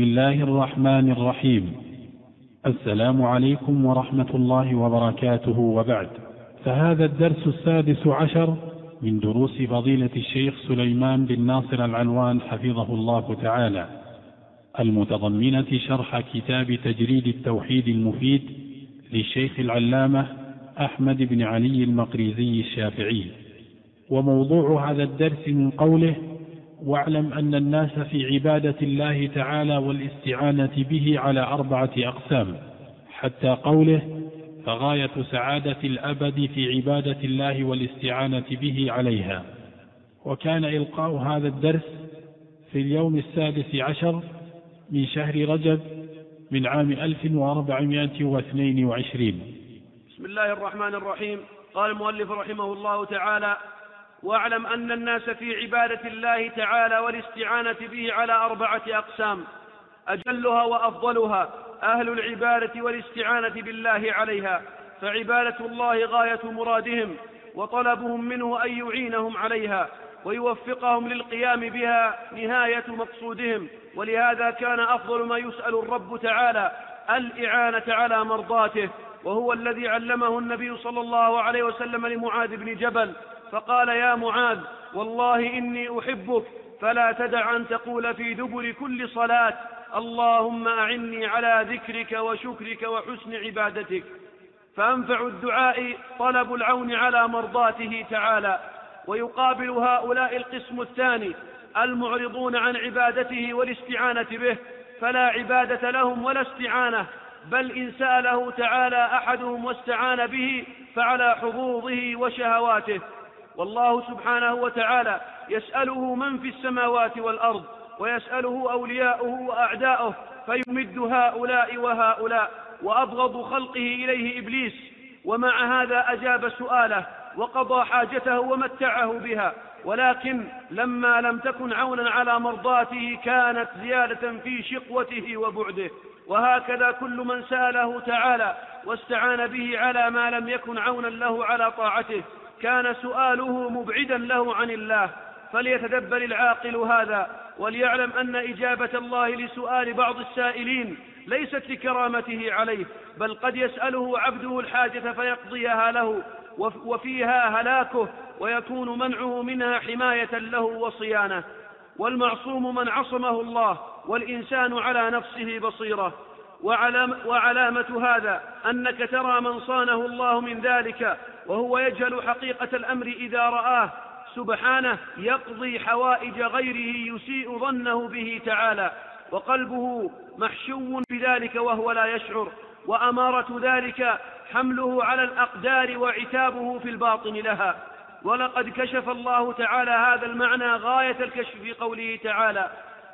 بسم الله الرحمن الرحيم. السلام عليكم ورحمة الله وبركاته. وبعد فهذا الدرس السادس عشر من دروس فضيلة الشيخ سليمان بن ناصر العنوان حفظه الله تعالى. المتضمنة شرح كتاب تجريد التوحيد المفيد للشيخ العلامة أحمد بن علي المقريزي الشافعي. وموضوع هذا الدرس من قوله واعلم أن الناس في عبادة الله تعالى والاستعانة به على أربعة أقسام حتى قوله فغاية سعادة الأبد في عبادة الله والاستعانة به عليها وكان إلقاء هذا الدرس في اليوم السادس عشر من شهر رجب من عام 1422 بسم الله الرحمن الرحيم. قال المؤلف رحمه الله تعالى واعلم أن الناس في عبادة الله تعالى والاستعانة به على أربعة أقسام. أجلها وأفضلها أهل العبادة والاستعانة بالله عليها فعبادة الله غاية مرادهم وطلبهم منه أن يعينهم عليها ويوفقهم للقيام بها نهاية مقصودهم. ولهذا كان أفضل ما يسأل الرب تعالى الإعانة على مرضاته وهو الذي علمه النبي صلى الله عليه وسلم لمعاذ بن جبل. فقال يا معاذ والله إني أحبك فلا تدع أن تقول في دبر كل صلاة اللهم أعني على ذكرك وشكرك وحسن عبادتك. فأنفع الدعاء طلب العون على مرضاته تعالى. ويقابل هؤلاء القسم الثاني المعرضون عن عبادته والاستعانة به فلا عبادة لهم ولا استعانة بل إن سأله تعالى أحدهم واستعان به فعلى حظوظه وشهواته. والله سبحانه وتعالى يسأله من في السماوات والأرض ويسأله أولياؤه وأعداؤه فيمد هؤلاء وهؤلاء وأبغض خلقه إليه إبليس ومع هذا أجاب سؤاله وقضى حاجته ومتعه بها ولكن لما لم تكن عونا على مرضاته كانت زيادة في شقوته وبعده. وهكذا كل من سأله تعالى واستعان به على ما لم يكن عونا له على طاعته. كان سؤاله مبعدا له عن الله فليتدبر العاقل هذا وليعلم أن إجابة الله لسؤال بعض السائلين ليست لكرامته عليه بل قد يسأله عبده الحاجة فيقضيها له وفيها هلاكه ويكون منعه منها حماية له وصيانة. والمعصوم من عصمه الله والإنسان على نفسه بصيرة. وعلام وعلامة هذا أنك ترى من صانه الله من ذلك وهو يجهل حقيقة الأمر إذا رآه. سبحانه يقضي حوائج غيره يسيء ظنه به تعالى. وقلبه محشو بذلك وهو لا يشعر. وأمارة ذلك حمله على الأقدار وعتابه في الباطن لها. ولقد كشف الله تعالى هذا المعنى غاية الكشف في قوله تعالى.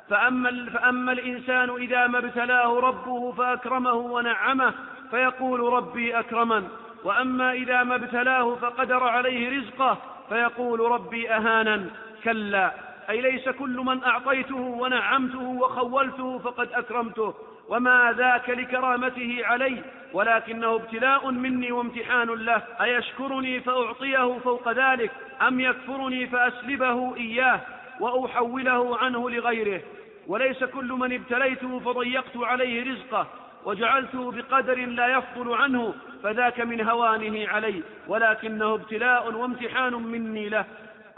فأما, فأما الإنسان إذا ما ابتلاه ربه فأكرمه ونعمه فيقول ربي أكرمن. وأما إذا ما ابتلاه فقدر عليه رزقه فيقول ربي أهانا كلا. أي ليس كل من أعطيته ونعمته وخولته فقد أكرمته. وما ذاك لكرامته علي ولكنه ابتلاء مني وامتحان له. أيشكرني فأعطيه فوق ذلك؟ أم يكفرني فأسلبه إياه وأحوله عنه لغيره؟ وليس كل من ابتليته فضيقت عليه رزقه. وجعلته بقدر لا يفضل عنه فذاك من هوانه علي ولكنه ابتلاء وامتحان مني له.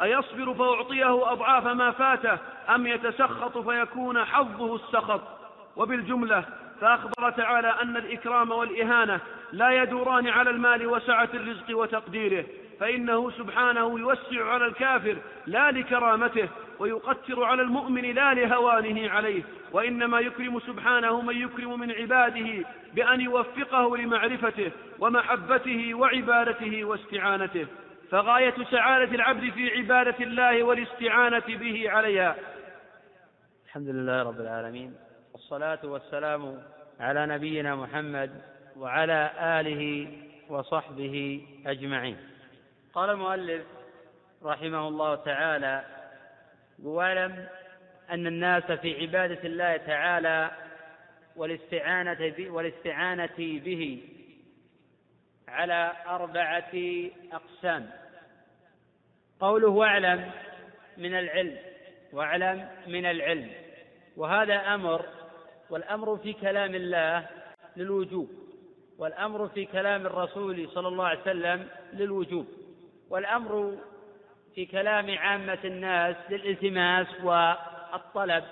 أيصبر فأعطيه أضعاف ما فاته أم يتسخط فيكون حظه السخط؟ وبالجملة فأخبر تعالى أن الإكرام والإهانة لا يدوران على المال وسعة الرزق وتقديره فإنه سبحانه يوسع على الكافر لا لكرامته ويقتر على المؤمن لا لهوانه عليه وإنما يكرم سبحانه من يكرم من عباده بأن يوفقه لمعرفته ومحبته وعبادته واستعانته. فغاية سعادة العبد في عبادة الله والاستعانة به عليها. الحمد لله رب العالمين والصلاة والسلام على نبينا محمد وعلى آله وصحبه أجمعين. قال المؤلف رحمه الله تعالى واعلم أن الناس في عبادة الله تعالى والاستعانة والاستعانة به على أربعة أقسام. قوله واعلم من العلم واعلم من العلم. وهذا أمر والأمر في كلام الله للوجوب والأمر في كلام الرسول صلى الله عليه وسلم للوجوب والأمر في كلام عامة الناس للالتماس والطلب.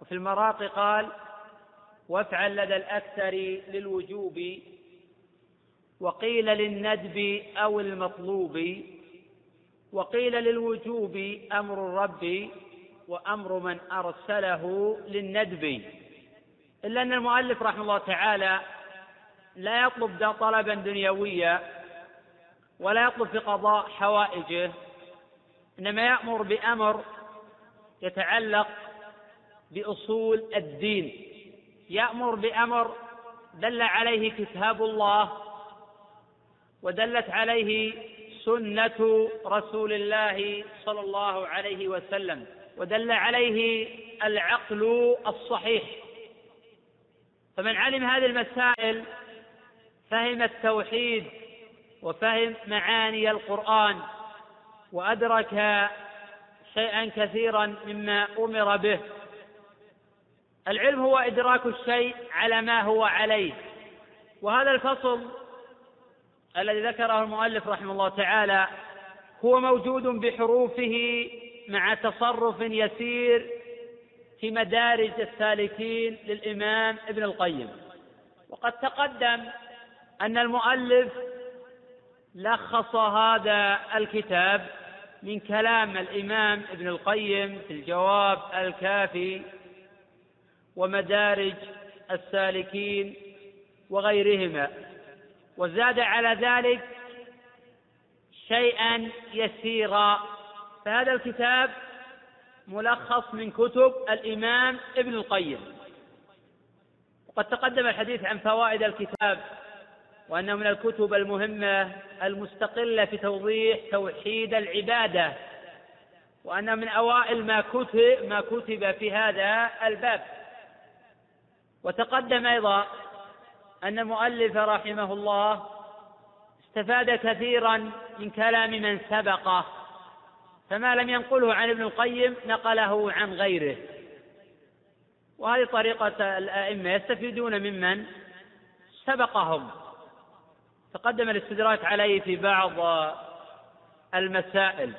وفي المراقي قال وافعل لدى الأكثر للوجوب وقيل للندب أو المطلوب وقيل للوجوب أمر الرب وأمر من أرسله للندب. إلا أن المؤلف رحمه الله تعالى لا يطلب طلبا دنيويا ولا يطلب في قضاء حوائجه إنما يأمر بأمر يتعلق بأصول الدين. يأمر بأمر دل عليه كتاب الله ودلت عليه سنة رسول الله صلى الله عليه وسلم ودل عليه العقل الصحيح. فمن علم هذه المسائل فهم التوحيد وفهم معاني القرآن. وأدرك شيئا كثيرا مما أمر به. العلم هو إدراك الشيء على ما هو عليه. وهذا الفصل الذي ذكره المؤلف رحمه الله تعالى هو موجود بحروفه مع تصرف يسير في مدارج السالكين للإمام ابن القيم. وقد تقدم أن المؤلف لخص هذا الكتاب من كلام الإمام ابن القيم في الجواب الكافي ومدارج السالكين وغيرهما. وزاد على ذلك شيئا يسيرا. فهذا الكتاب ملخص من كتب الإمام ابن القيم. وقد تقدم الحديث عن فوائد الكتاب وأنه من الكتب المهمة المستقلة في توضيح توحيد العبادة. وأنه من أوائل ما كتب ما كتب في هذا الباب. وتقدم أيضا أن المؤلف رحمه الله استفاد كثيرا من كلام من سبقه فما لم ينقله عن ابن القيم نقله عن غيره. وهذه طريقة الأئمة يستفيدون ممن سبقهم. تقدم الاستدراك عليه في بعض المسائل.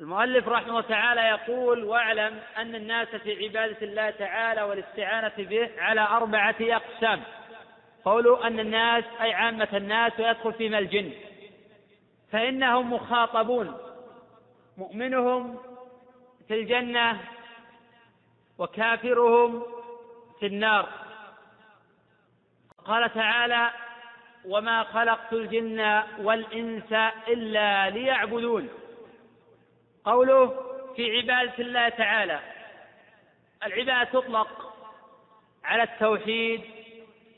المؤلف رحمه الله تعالى يقول واعلم أن الناس في عبادة الله تعالى والاستعانة به على أربعة أقسام. قولوا أن الناس أي عامة الناس ويدخل فيما الجن. فإنهم مخاطبون. مؤمنهم في الجنة وكافرهم في النار. قال تعالى وما خلقت الجن والإنس إلا ليعبدون. قوله في عبادة الله تعالى العبادة تطلق على التوحيد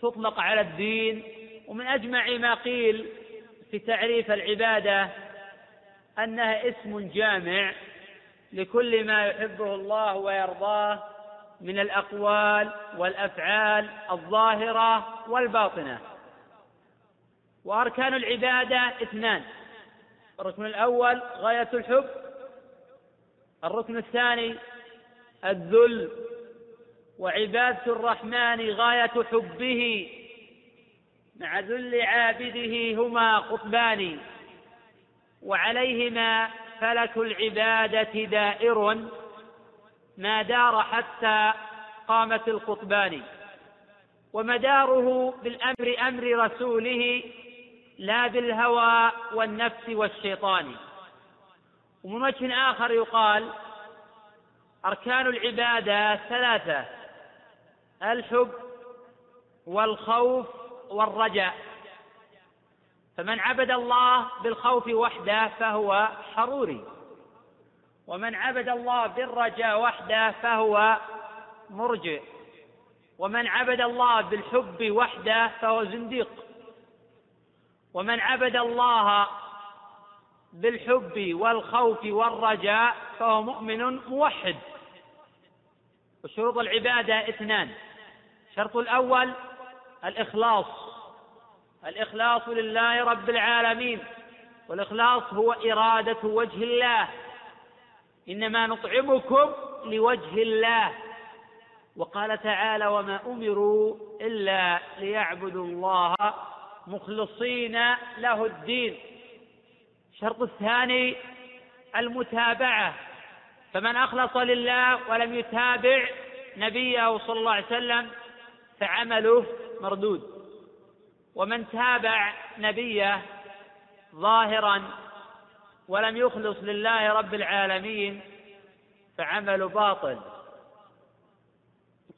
تطلق على الدين. ومن أجمع ما قيل في تعريف العبادة أنها اسم جامع لكل ما يحبه الله ويرضاه من الأقوال والأفعال الظاهرة والباطنة. وأركان العبادة اثنان. الركن الأول غاية الحب. الركن الثاني الذل. وعبادة الرحمن غاية حبه. مع ذل عابده هما قطبان. وعليهما فلك العبادة دائر. ما دار حتى قامت القطبان. ومداره بالأمر أمر رسوله لا بالهوى والنفس والشيطان. ومن وجه آخر يقال أركان العبادة ثلاثة الحب والخوف والرجاء. فمن عبد الله بالخوف وحده فهو حروري. ومن عبد الله بالرجاء وحده فهو مرجئ. ومن عبد الله بالحب وحده فهو زنديق. ومن عبد الله بالحب والخوف والرجاء فهو مؤمن موحد. وشروط العبادة اثنان. الشرط الأول الإخلاص. الإخلاص لله رب العالمين. والإخلاص هو إرادة وجه الله. إنما نطعمكم لوجه الله. وقال تعالى وما أمروا إلا ليعبدوا الله مخلصين له الدين. الشرط الثاني المتابعة. فمن أخلص لله ولم يتابع نبيه صلى الله عليه وسلم فعمله مردود. ومن تابع نبيه ظاهرا ولم يخلص لله رب العالمين فعمل باطل.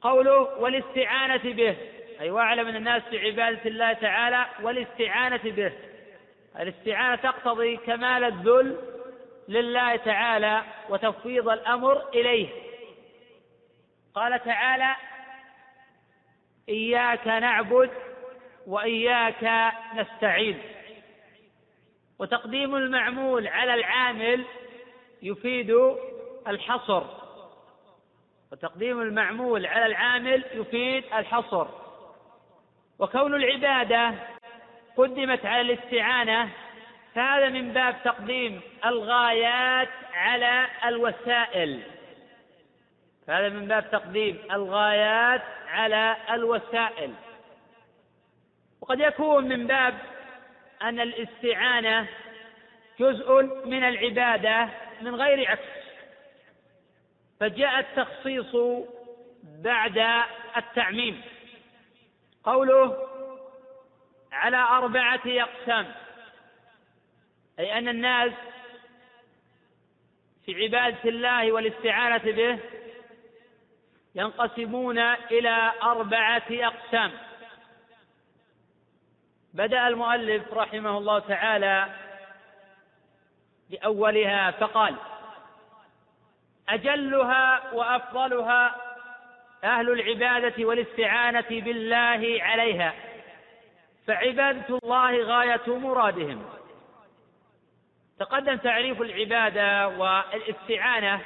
قوله والاستعانة به. أي واعلم أن الناس في عبادة الله تعالى والاستعانة به. الاستعانة تقتضي كمال الذل لله تعالى وتفويض الأمر إليه. قال تعالى إياك نعبد وإياك نستعين. وتقديم المعمول على العامل يفيد الحصر. وتقديم المعمول على العامل يفيد الحصر. وكون العبادة قدمت على الاستعانة فهذا من باب تقديم الغايات على الوسائل. فهذا من باب تقديم الغايات على الوسائل. وقد يكون من باب أن الاستعانة جزء من العبادة من غير عكس. فجاء التخصيص بعد التعميم. قوله على أربعة أقسام. أي أن الناس في عبادة الله والاستعانة به ينقسمون إلى أربعة أقسام. بدأ المؤلف رحمه الله تعالى بأولها فقال أجلها وأفضلها أهل العبادة والاستعانة بالله عليها. فعبادة الله غاية مرادهم. تقدم تعريف العبادة والاستعانة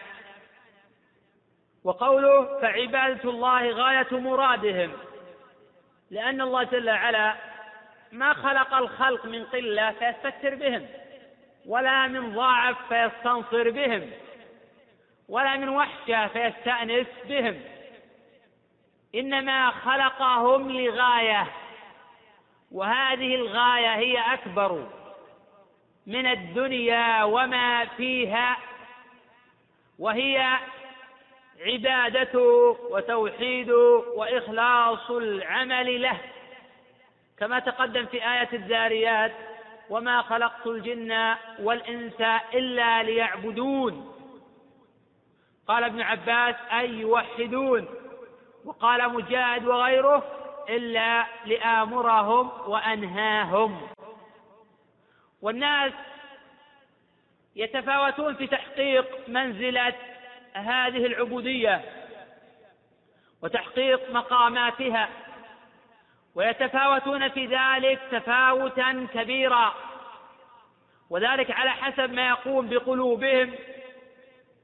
وقوله فعبادة الله غاية مرادهم لأن الله جل وعلا ما خلق الخلق من قلة فيستكثر بهم ولا من ضاعف فيستنصر بهم ولا من وحشة فيستأنس بهم. إنما خلقهم لغاية وهذه الغاية هي أكبر من الدنيا وما فيها وهي عبادته وتوحيده وإخلاص العمل له. كما تقدم في آية الذاريات وما خلقت الجن والإنس إلا ليعبدون. قال ابن عباس أي يوحدون؟ وقال مجاهد وغيره إلا لآمرهم وأنهاهم. والناس يتفاوتون في تحقيق منزلة هذه العبودية وتحقيق مقاماتها ويتفاوتون في ذلك تفاوتا كبيرا وذلك على حسب ما يقوم بقلوبهم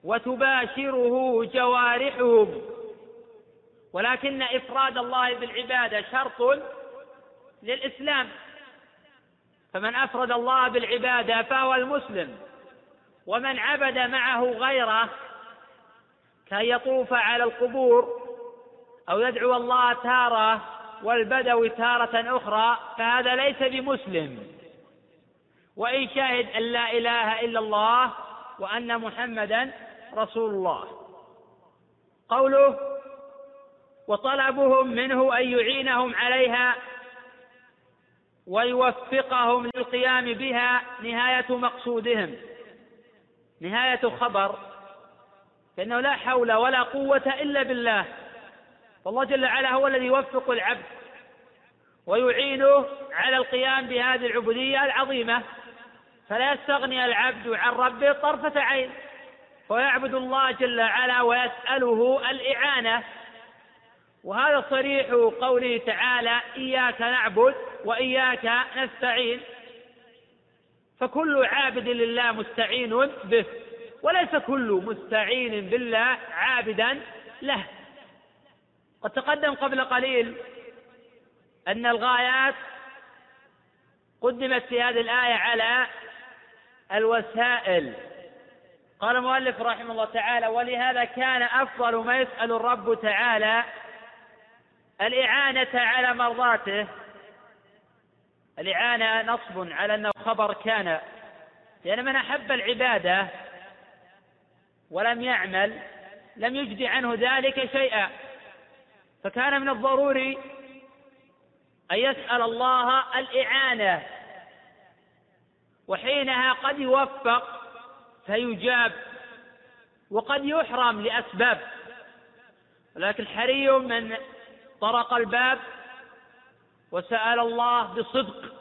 وتباشره جوارحهم. ولكن إفراد الله بالعبادة شرط للإسلام. فمن أفرد الله بالعبادة فهو المسلم ومن عبد معه غيره كأن يطوف على القبور أو يدعو الله تارة والبدوي تارة أخرى فهذا ليس بمسلم. وإن شهد أن لا إله إلا الله وأن محمدا رسول الله. قوله وطلبهم منه أن يعينهم عليها ويوفقهم للقيام بها نهاية مقصودهم. نهاية خبر. فإنه لا حول ولا قوة إلا بالله. فالله جل وعلا هو الذي يوفق العبد ويعينه على القيام بهذه العبودية العظيمة. فلا يستغني العبد عن ربه طرفة عين. ويعبد الله جل وعلا ويسأله الإعانة. وهذا صريح قوله تعالى إياك نعبد وإياك نستعين. فكل عابد لله مستعين به وليس كل مستعين بالله عابدا له. قد تقدم قبل قليل أن الغايات قدمت في هذه الآية على الوسائل. قال المؤلف رحمه الله تعالى ولهذا كان أفضل ما يسأل الرب تعالى الإعانة على مرضاته. الإعانة نصب على أنه خبر كان لأن من أحب العبادة ولم يعمل لم يجدي عنه ذلك شيئا. فكان من الضروري أن يسأل الله الإعانة. وحينها قد يوفق فيجاب وقد يحرم لأسباب. لكن حري من طرق الباب وسأل الله بصدق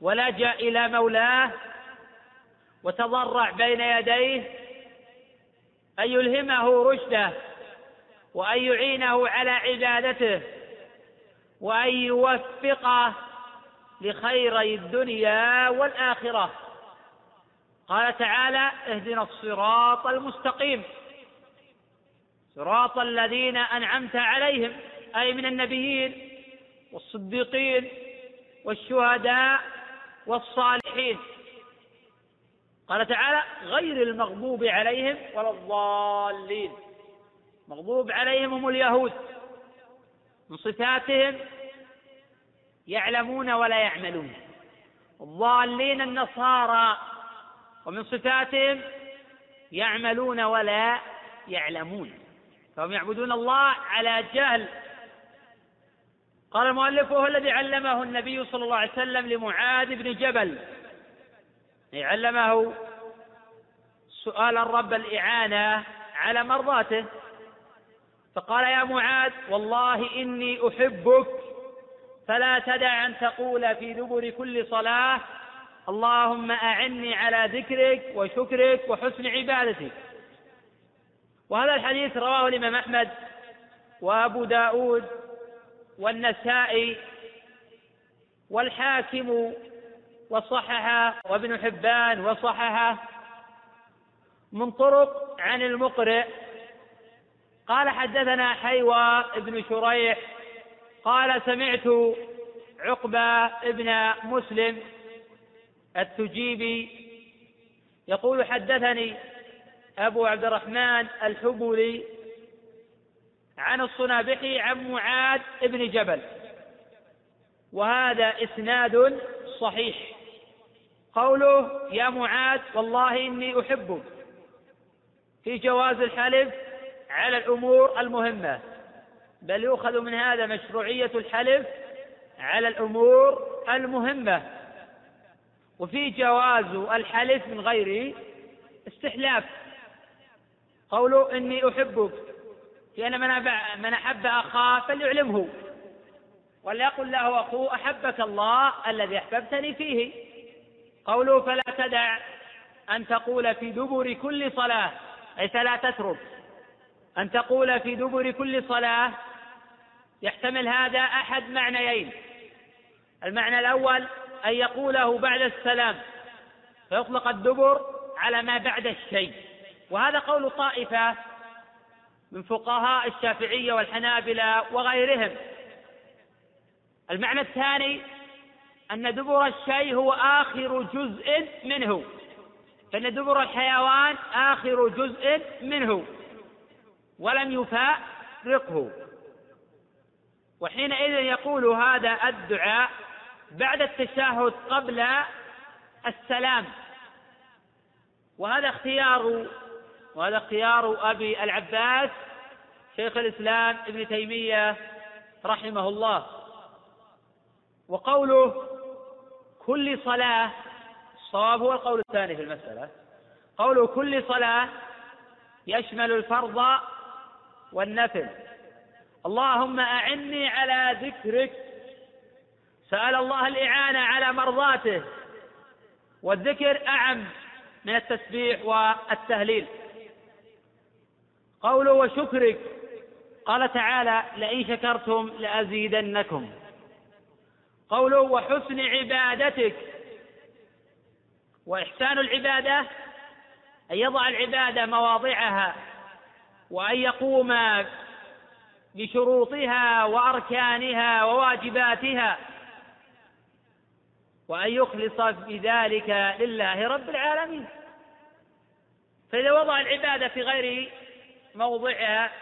ولجأ إلى مولاه وتضرع بين يديه أن يلهمه رشده وأن يعينه على عبادته وأن يوفقه لخيري الدنيا والآخرة. قال تعالى اهدنا الصراط المستقيم. صراط الذين أنعمت عليهم. أي من النبيين والصديقين والشهداء والصالحين. قال تعالى غير المغضوب عليهم ولا الضالين. مغضوب عليهم هم اليهود. من صفاتهم يعلمون ولا يعملون. الضالين النصارى. ومن صفاتهم يعملون ولا يعلمون. فهم يعبدون الله على جهل. قال المؤلف وهو الذي علمه النبي صلى الله عليه وسلم لمعاذ بن جبل. علمه سؤال الرب الإعانة على مرضاته. فقال يا معاذ والله إني أحبك فلا تدع أن تقول في دبر كل صلاة اللهم أعني على ذكرك وشكرك وحسن عبادتك. وهذا الحديث رواه الإمام أحمد وأبو داود والنسائي والحاكم وصححه وابن حبان وصححه من طرق عن المقرئ. قال حدثنا حيوى بن شريح قال سمعت عقبة ابن مسلم التجيبي يقول حدثني أبو عبد الرحمن الحبولي عن الصنابحي عن معاذ بن جبل. وهذا إسناد صحيح. قوله يا معاذ والله إني أحبك. في جواز الحلف على الأمور المهمة. بل يؤخذ من هذا مشروعية الحلف على الأمور المهمة. وفي جواز الحلف من غير استحلاف. قوله إني أحبك. لأن من من أحب أخاه فليعلمه. وليقل له أخوه أحبك الله الذي أحببتني فيه. قوله فلا تدع أن تقول في دبر كل صلاة. أي فلا تترك. أن تقول في دبر كل صلاة. يحتمل هذا أحد معنيين. المعنى الأول أن يقوله بعد السلام. فيطلق الدبر على ما بعد الشيء. وهذا قول طائفة من فقهاء الشافعية والحنابلة وغيرهم. المعنى الثاني أن دبر الشيء هو آخر جزء منه. فإن دبر الحيوان آخر جزء منه. ولم يفارقه. وحينئذ يقول هذا الدعاء بعد التشهد قبل السلام. وهذا اختيار وهذا اختيار أبي العباس شيخ الإسلام ابن تيمية رحمه الله. وقوله كل صلاة الصواب هو القول الثاني في المسألة. قوله كل صلاة يشمل الفرض والنفل. اللهم أعني على ذكرك. سأل الله الإعانة على مرضاته. والذكر أعم من التسبيح والتهليل. قوله وشكرك. قال تعالى لئن شكرتم لأزيدنكم. قوله وحسن عبادتك. وإحسان العبادة أن يضع العبادة مواضعها وأن يقوم بشروطها وأركانها وواجباتها وأن يخلص بذلك لله رب العالمين. فإذا وضع العبادة في غير موضعها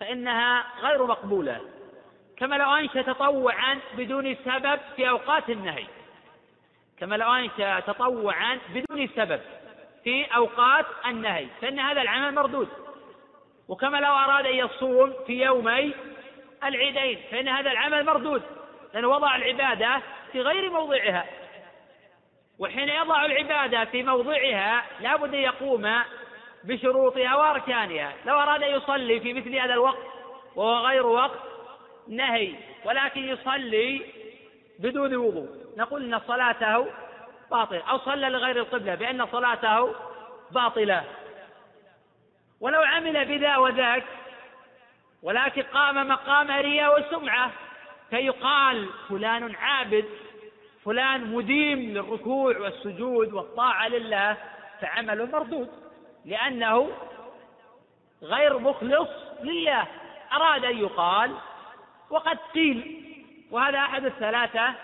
فإنها غير مقبولة. كما لو أنشأ تطوعا بدون سبب في أوقات النهي. كما لو أنشأ تطوعا بدون سبب في أوقات النهي. فإن هذا العمل مردود. وكما لو أراد أن يصوم في يومي العيدين فإن هذا العمل مردود. لأنه وضع العبادة في غير موضعها. وحين يضع العبادة في موضعها لا بد أن يقوم بشروطها وأركانها لو أراد أن يصلي في مثل هذا الوقت وهو غير وقت نهي. ولكن يصلي بدون وضوء. نقول إن صلاته باطلة. أو صلى لغير القبلة بأن صلاته باطلة. ولو عمل بذا وذاك ولكن قام مقام رياء وسمعة فيقال فلان عابد فلان مديم للركوع والسجود والطاعة لله فعمله مردود. لأنه غير مخلص لله. أراد أن يقال وقد قيل وهذا أحد الثلاثة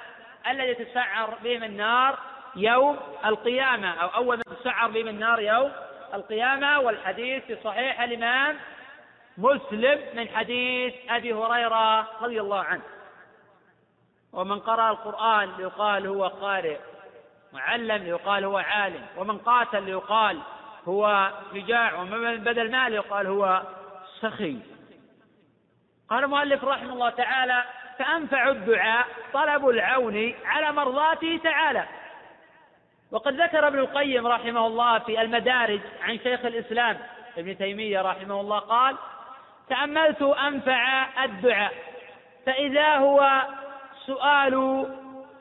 الذي تسعر بهم النار يوم القيامة أو أول من تسعر بهم النار يوم القيامة. والحديث في صحيح الإمام مسلم من حديث أبي هريرة رضي الله عنه. ومن قرأ القرآن ليقال هو قارئ معلم ليقال هو عالم ومن قاتل ليقال هو شجاع ومن بدل مال ليقال هو سخي. قال المؤلف رحمه الله تعالى فأنفع الدعاء طلب العون على مرضاته تعالى. وقد ذكر ابن القيم رحمه الله في المدارج عن شيخ الإسلام ابن تيمية رحمه الله قال تأملت أنفع الدعاء فإذا هو سؤال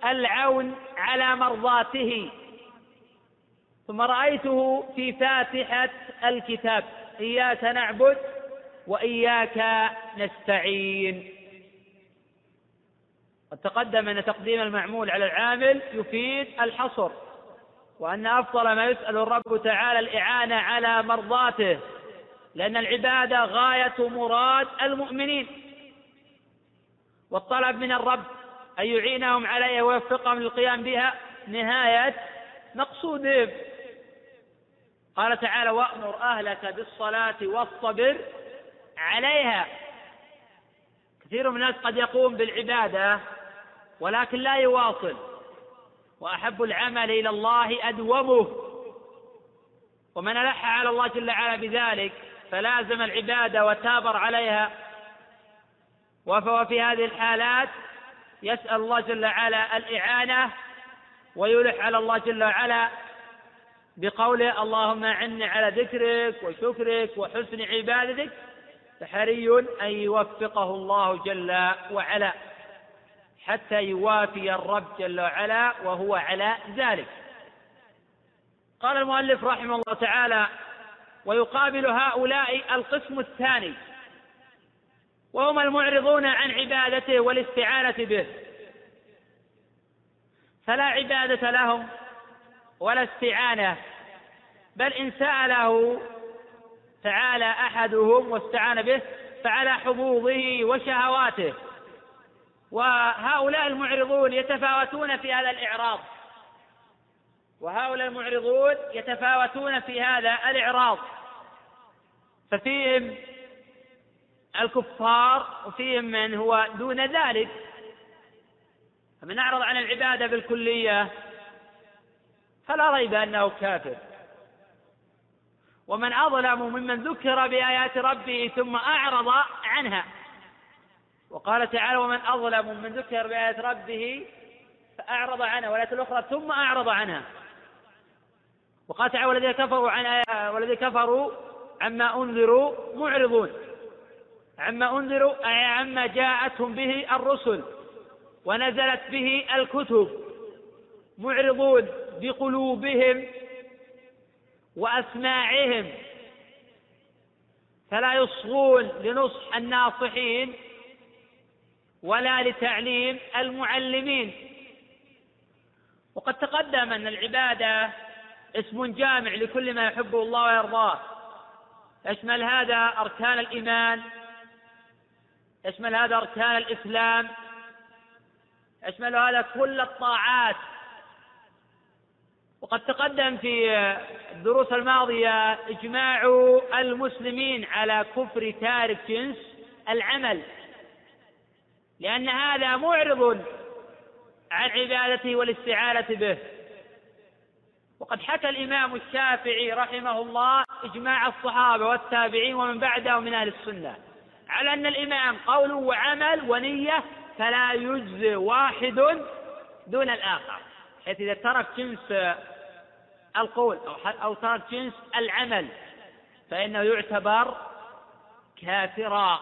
العون على مرضاته ثم رأيته في فاتحة الكتاب. إياك نعبد وإياك نستعين. قد تقدم أن تقديم المعمول على العامل يفيد الحصر وأن أفضل ما يسأل الرب تعالى الإعانة على مرضاته لأن العبادة غاية مراد المؤمنين. والطلب من الرب أن يعينهم عليها ويوفقهم للقيام بها نهاية مقصودهم. قال تعالى وأمر أهلك بالصلاة والصبر عليها. كثير من الناس قد يقوم بالعبادة ولكن لا يواصل. وأحب العمل إلى الله أدومه. ومن ألح على الله جل وعلا بذلك فلازم العبادة وتابر عليها. وفهو في هذه الحالات يسأل الله جل وعلا الإعانة ويلح على الله جل وعلا بقوله اللهم أعني على ذكرك وشكرك وحسن عبادتك فحري أن يوفقه الله جل وعلا حتى يوافي الرب جل وعلا وهو على ذلك. قال المؤلف رحمه الله تعالى ويقابل هؤلاء القسم الثاني وهم المعرضون عن عبادته والاستعانة به فلا عبادة لهم ولا استعانة. بل إن سأله تعالى أحدهم واستعان به فعلى حظوظه وشهواته. وهؤلاء المعرضون يتفاوتون في هذا الإعراض. وهؤلاء المعرضون يتفاوتون في هذا الإعراض. ففيهم الكفار وفيهم من هو دون ذلك. فمن أعرض عن العبادة بالكلية فلا ريب أنه كافر. ومن أظلم ممن ذكر بآيات ربه ثم أعرض عنها. وقال تعالى ومن أظلم ممن ذكر بآيات ربه فأعرض عنها. والآية الأخرى ثم أعرض عنها. وقال تعالى والذين كفروا عن والذين كفروا عما أنذروا معرضون. عما أنذروا أي عما جاءتهم به الرسل ونزلت به الكتب. معرضون. بقلوبهم وأسماعهم فلا يصغون لنصح الناصحين ولا لتعليم المعلمين. وقد تقدم أن العبادة اسم جامع لكل ما يحبه الله ويرضاه. يشمل هذا أركان الإيمان يشمل هذا أركان الإسلام يشمل هذا كل الطاعات وقد تقدم في الدروس الماضية إجماع المسلمين على كفر تارك جنس العمل لأن هذا معرض عن عبادته والاستعانة به. وقد حكى الإمام الشافعي رحمه الله إجماع الصحابة والتابعين ومن بعدهم من أهل السنة على أن الإمام قول وعمل ونية فلا يجزي واحد دون الآخر حيث إذا ترك جنس القول أو أو ترك جنس العمل. فإنه يعتبر كافرا.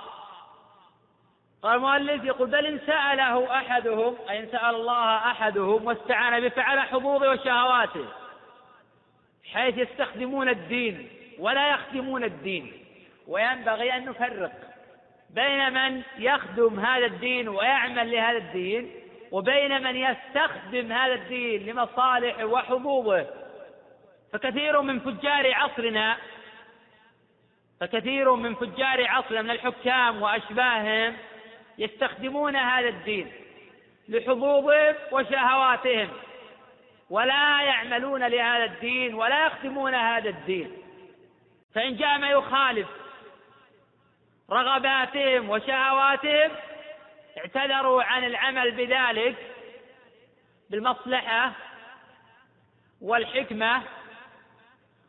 قال المؤلف يقول بل إن سأله أحدهم أي إن سأل الله أحدهم واستعان به فعل حظوظه وشهواته حيث يستخدمون الدين ولا يخدمون الدين. وينبغي أن نفرق بين من يخدم هذا الدين ويعمل لهذا الدين وبين من يستخدم هذا الدين لمصالح وحظوظه فكثير من فجار عصرنا فكثير من فجار عصرنا من الحكام وأشباههم يستخدمون هذا الدين لحظوظهم وشهواتهم ولا يعملون لهذا الدين ولا يخدمون هذا الدين. فإن جاء ما يخالف رغباتهم وشهواتهم اعتذروا عن العمل بذلك بالمصلحة والحكمة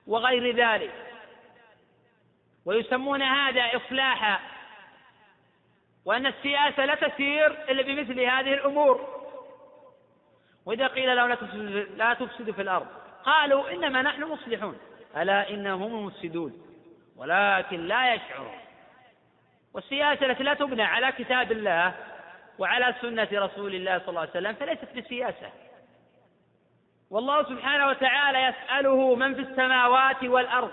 وغير ذلك. ويسمون هذا إصلاحا وأن السياسة لا تسير إلا بمثل هذه الأمور. وإذا قيل لهم لا تفسدوا, لا تفسدوا في الأرض قالوا إنما نحن مصلحون. ألا إنهم المفسدون ولكن لا يشعرون. والسياسة التي لا تبنى على كتاب الله وعلى سنة رسول الله صلى الله عليه وسلم فليست بسياسة. والله سبحانه وتعالى يسأله من في السماوات والأرض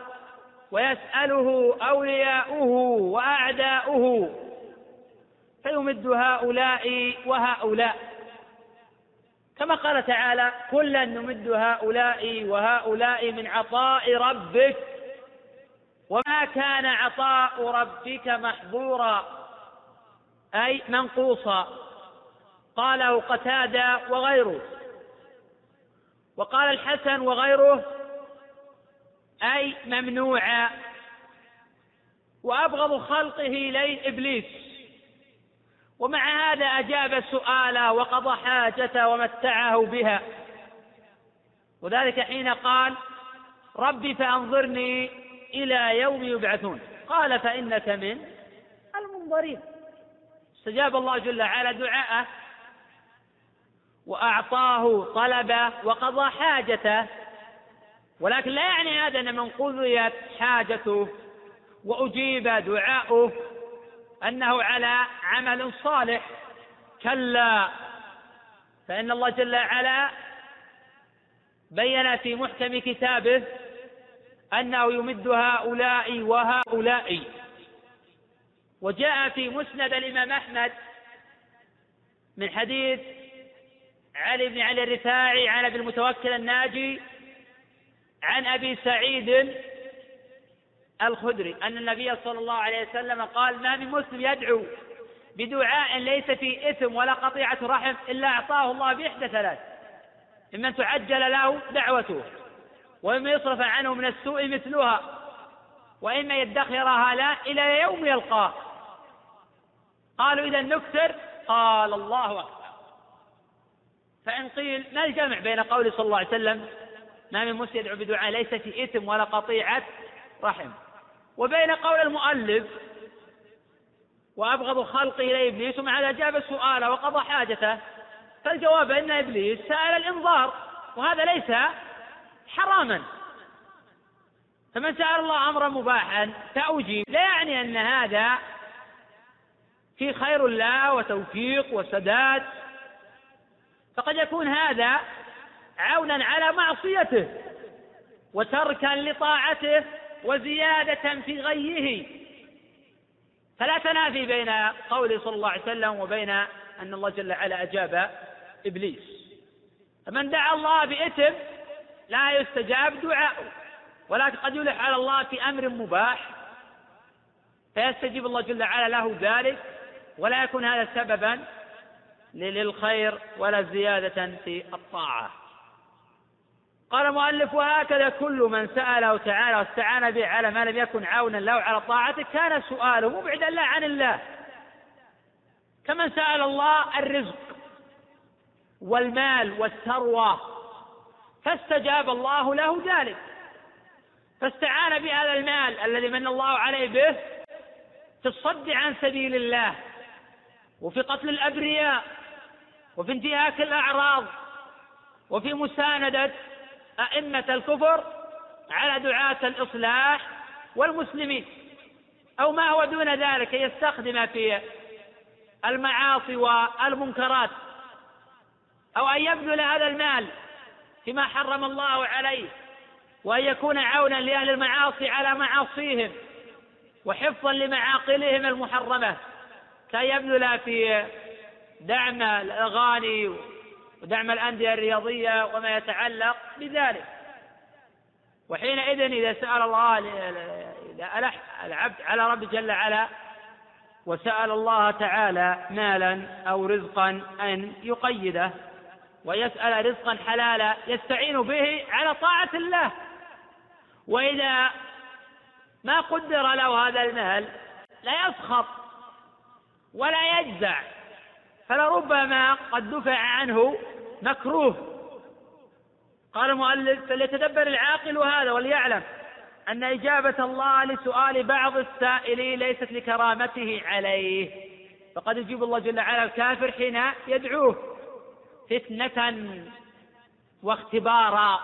ويسأله أولياؤه وأعداؤه فيمد هؤلاء وهؤلاء. كما قال تعالى كلا نمد هؤلاء وهؤلاء من عطاء ربك وما كان عطاء ربك محظورا. أي منقوصا. قاله قتادة وغيره. وقال الحسن وغيره أي ممنوعا وأبغض خلقه إليه إبليس. ومع هذا أجاب سؤاله وقضى حاجته ومتعه بها. وذلك حين قال ربي فأنظرني إلى يوم يبعثون. قال فإنك من المنظرين. استجاب الله جل وعلا دعاءه. وأعطاه طلبه وقضى حاجته. ولكن لا يعني هذا أن من قضيت حاجته وأجيب دعاؤه أنه على عمل صالح. كلا فإن الله جل وعلا بين في محكم كتابه أنه يمد هؤلاء وهؤلاء. وجاء في مسند الإمام أحمد من حديث علي بن علي الرفاعي عن أبي المتوكل الناجي عن أبي سعيد الخدري أن النبي صلى الله عليه وسلم قال ما من مسلم يدعو بدعاء ليس فيه إثم ولا قطيعة رحم إلا أعطاه الله بإحدى ثلاث إما تعجل له دعوته وإما يصرف عنه من السوء مثلها وإما يدخرها له إلى يوم يلقاه. قالوا إذا نكثر قال الله أكبر. فإن قيل ما الجمع بين قول صلى الله عليه وسلم ما من مسلم يدعو بدعاء ليس في إثم ولا قطيعة رحم. وبين قول المؤلف وأبغض خلقه إلى إبليس ومع ذلك أجاب السؤال وقضى حاجته فالجواب أن إبليس سأل الإنظار وهذا ليس حراما. فمن سأل الله أمرا مباحا فأجيب لا يعني أن هذا في خير الله وتوفيق وسداد. فقد يكون هذا عونا على معصيته وتركا لطاعته وزيادة في غيه. فلا تنافي بين قوله صلى الله عليه وسلم وبين أن الله جل وعلا أجاب إبليس. فمن دعا الله بإثم لا يستجاب دعاؤه ولكن قد يلح على الله في أمر مباح فيستجيب الله جل وعلا له ذلك ولا يكون هذا سببا للخير ولا زيادة في الطاعة. قال المؤلف وهكذا كل من سأله تعالى واستعان به على ما لم يكن عونا له على طاعته كان سؤاله مبعدا لا عن الله. كمن سأل الله الرزق والمال والثروة فاستجاب الله له ذلك. فاستعان بهذا المال الذي من الله عليه به في الصد عن سبيل الله وفي قتل الأبرياء وفي انتهاك الأعراض وفي مساندة أئمة الكفر على دعاة الإصلاح والمسلمين. أو ما هو دون ذلك يستخدم في المعاصي والمنكرات. أو أن يبذل هذا المال فيما حرم الله عليه وأن يكون عونا لأهل المعاصي على معاصيهم وحفظا لمعاقلهم المحرمة كأن يبذل في دعم الأغاني ودعم الأندية الرياضية وما يتعلق بذلك. وحينئذ إذا سأل الله إذا ألح العبد على رب جل وعلا وسأل الله تعالى مالا أو رزقا أن يقيده ويسأل رزقا حلالا يستعين به على طاعة الله. وإذا ما قدر له هذا المال لا يسخط ولا يجزع. فلربما قد دفع عنه مكروه. قال المؤلف فليتدبر العاقل هذا وليعلم أن إجابة الله لسؤال بعض السائلين ليست لكرامته عليه. فقد يجيب الله جل وعلا الكافر حين يدعوه فتنة واختبارا.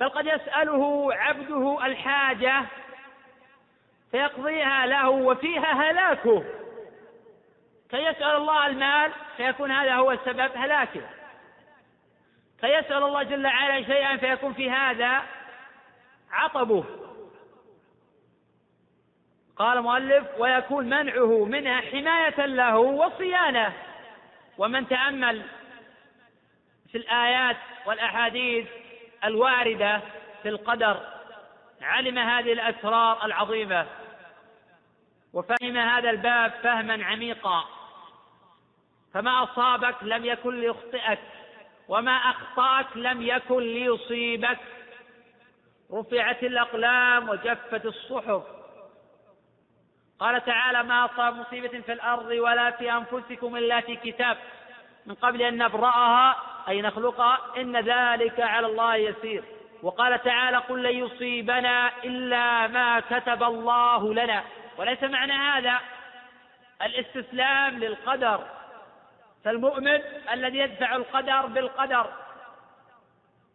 بل قد يسأله عبده الحاجة فيقضيها له وفيها هلاكه. كي يسأل الله المال فيكون هذا هو سبب هلاكه. كي يسأل الله جل وعلا شيئا فيكون في هذا عطبه. قال المؤلف ويكون منعه منها حماية له وصيانة. ومن تأمل في الآيات والأحاديث الواردة في القدر علم هذه الأسرار العظيمة وفهم هذا الباب فهما عميقا. فما أصابك لم يكن ليخطئك وما أخطأك لم يكن ليصيبك. رفعت الأقلام وجفت الصحف. قال تعالى ما أصاب مصيبة في الأرض ولا في أنفسكم إلا في كتاب. من قبل أن نبرأها أي نخلقها إن ذلك على الله يسير. وقال تعالى قل لن يصيبنا إلا ما كتب الله لنا. وليس معنى هذا الاستسلام للقدر. فالمؤمن الذي يدفع القدر بالقدر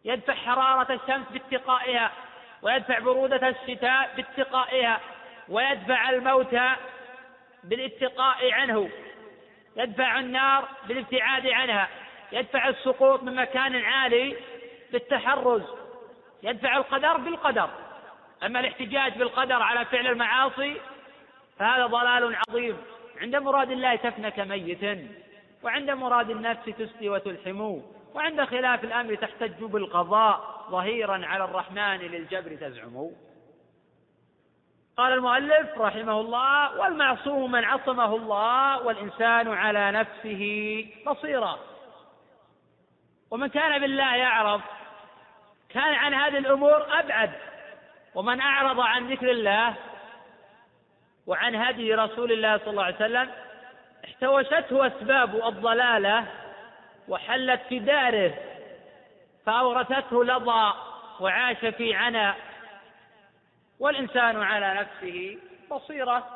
يدفع حرارة الشمس باتقائها ويدفع برودة الشتاء باتقائها ويدفع الموت بالاتقاء عنه يدفع النار بالابتعاد عنها يدفع السقوط من مكان عالي بالتحرز يدفع القدر بالقدر. أما الاحتجاج بالقدر على فعل المعاصي فهذا ضلال عظيم عند مراد الله تفنى كميت وعند مراد النفس تسقي وتلحم وعند خلاف الأمر تحتج بالقضاء ظهيرا على الرحمن للجبر تزعم. قال المؤلف رحمه الله والمعصوم من عصمه الله والإنسان على نفسه بصيرا ومن كان بالله يعرف كان عن هذه الأمور أبعد. ومن أعرض عن ذكر الله وعن هدي رسول الله صلى الله عليه وسلم احتوشته أسباب الضلالة وحلت في داره فأورثته لظى وعاش في عنا والإنسان على نفسه بصيرة.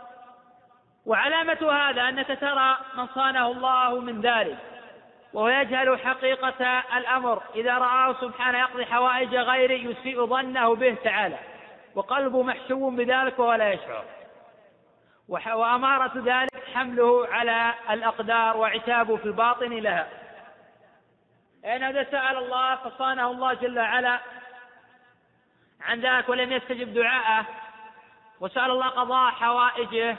وعلامة هذا أنك ترى من صانه الله من ذلك وهو يجهل حقيقة الأمر. إذا رآه سبحانه يقضي حوائج غيره يسيء ظنه به تعالى وقلبه محشو بذلك وهو لا يشعر. وأمارة ذلك حمله على الأقدار وعتابه في الباطن لها. إن هذا سأل الله فصانه الله جل وعلا عن ذلك ولم يستجب دعاءه وسأل الله قضاء حوائجه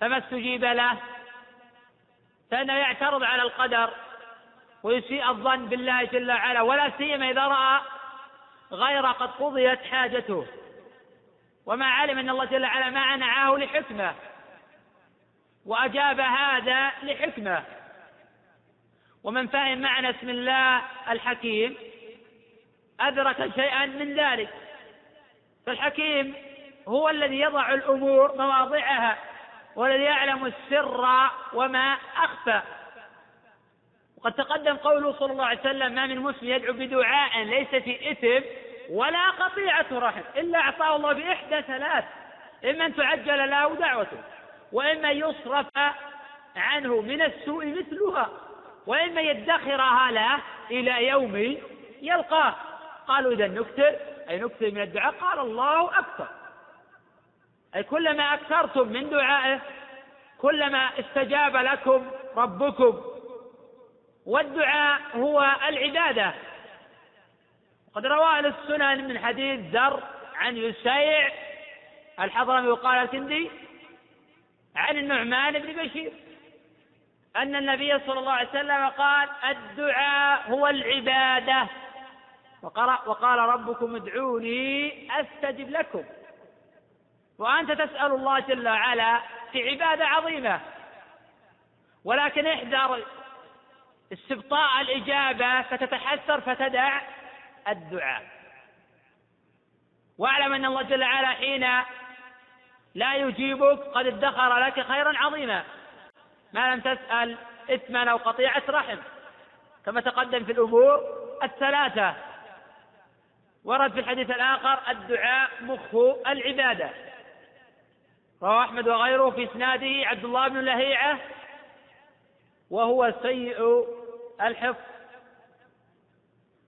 فما استجيب له فإنه يعترض على القدر ويسيء الظن بالله جل وعلا ولا سيما إذا رأى غير قد قضيت حاجته. وما علم أن الله جل وعلا ما منعه لحكمة. وأجاب هذا لحكمة. ومن فهم معنى اسم الله الحكيم أدرك شيئا من ذلك. فالحكيم هو الذي يضع الأمور مواضعها والذي يعلم السر وما أخفى. وقد تقدم قوله صلى الله عليه وسلم ما من مسلم يدعو بدعاء ليس في إثم ولا قطيعة رحم إلا أعطاه الله بإحدى ثلاث إما أن تعجل له دعوته وإما يصرف عنه من السوء مثلها وإما يدخرها له إلى يوم يلقاه. قالوا إذا نكثر أي نكثر من الدعاء؟ قال الله أكثر أي كلما أكثرتم من دعائه كلما استجاب لكم ربكم والدعاء هو العبادة. قد روى أهل السنن من حديث ذر عن يسيع الحضرمي وقال الكندي عن النعمان بن بشير أن النبي صلى الله عليه وسلم قال الدعاء هو العبادة. وقال ربكم ادعوني أستجب لكم. وأنت تسأل الله جل وعلا في عبادة عظيمة. ولكن احذر استبطاء الإجابة فتتحسر فتدع. الدعاء. واعلم أن الله جل وعلا حين لا يجيبك قد ادخر لك خيرا عظيما. ما لم تسأل إثما أو قطيعة رحم. كما تقدم في الأمور الثلاثة. ورد في الحديث الآخر الدعاء مخ العبادة. رواه أحمد وغيره في إسناده عبد الله بن لهيعة وهو سيء الحفظ.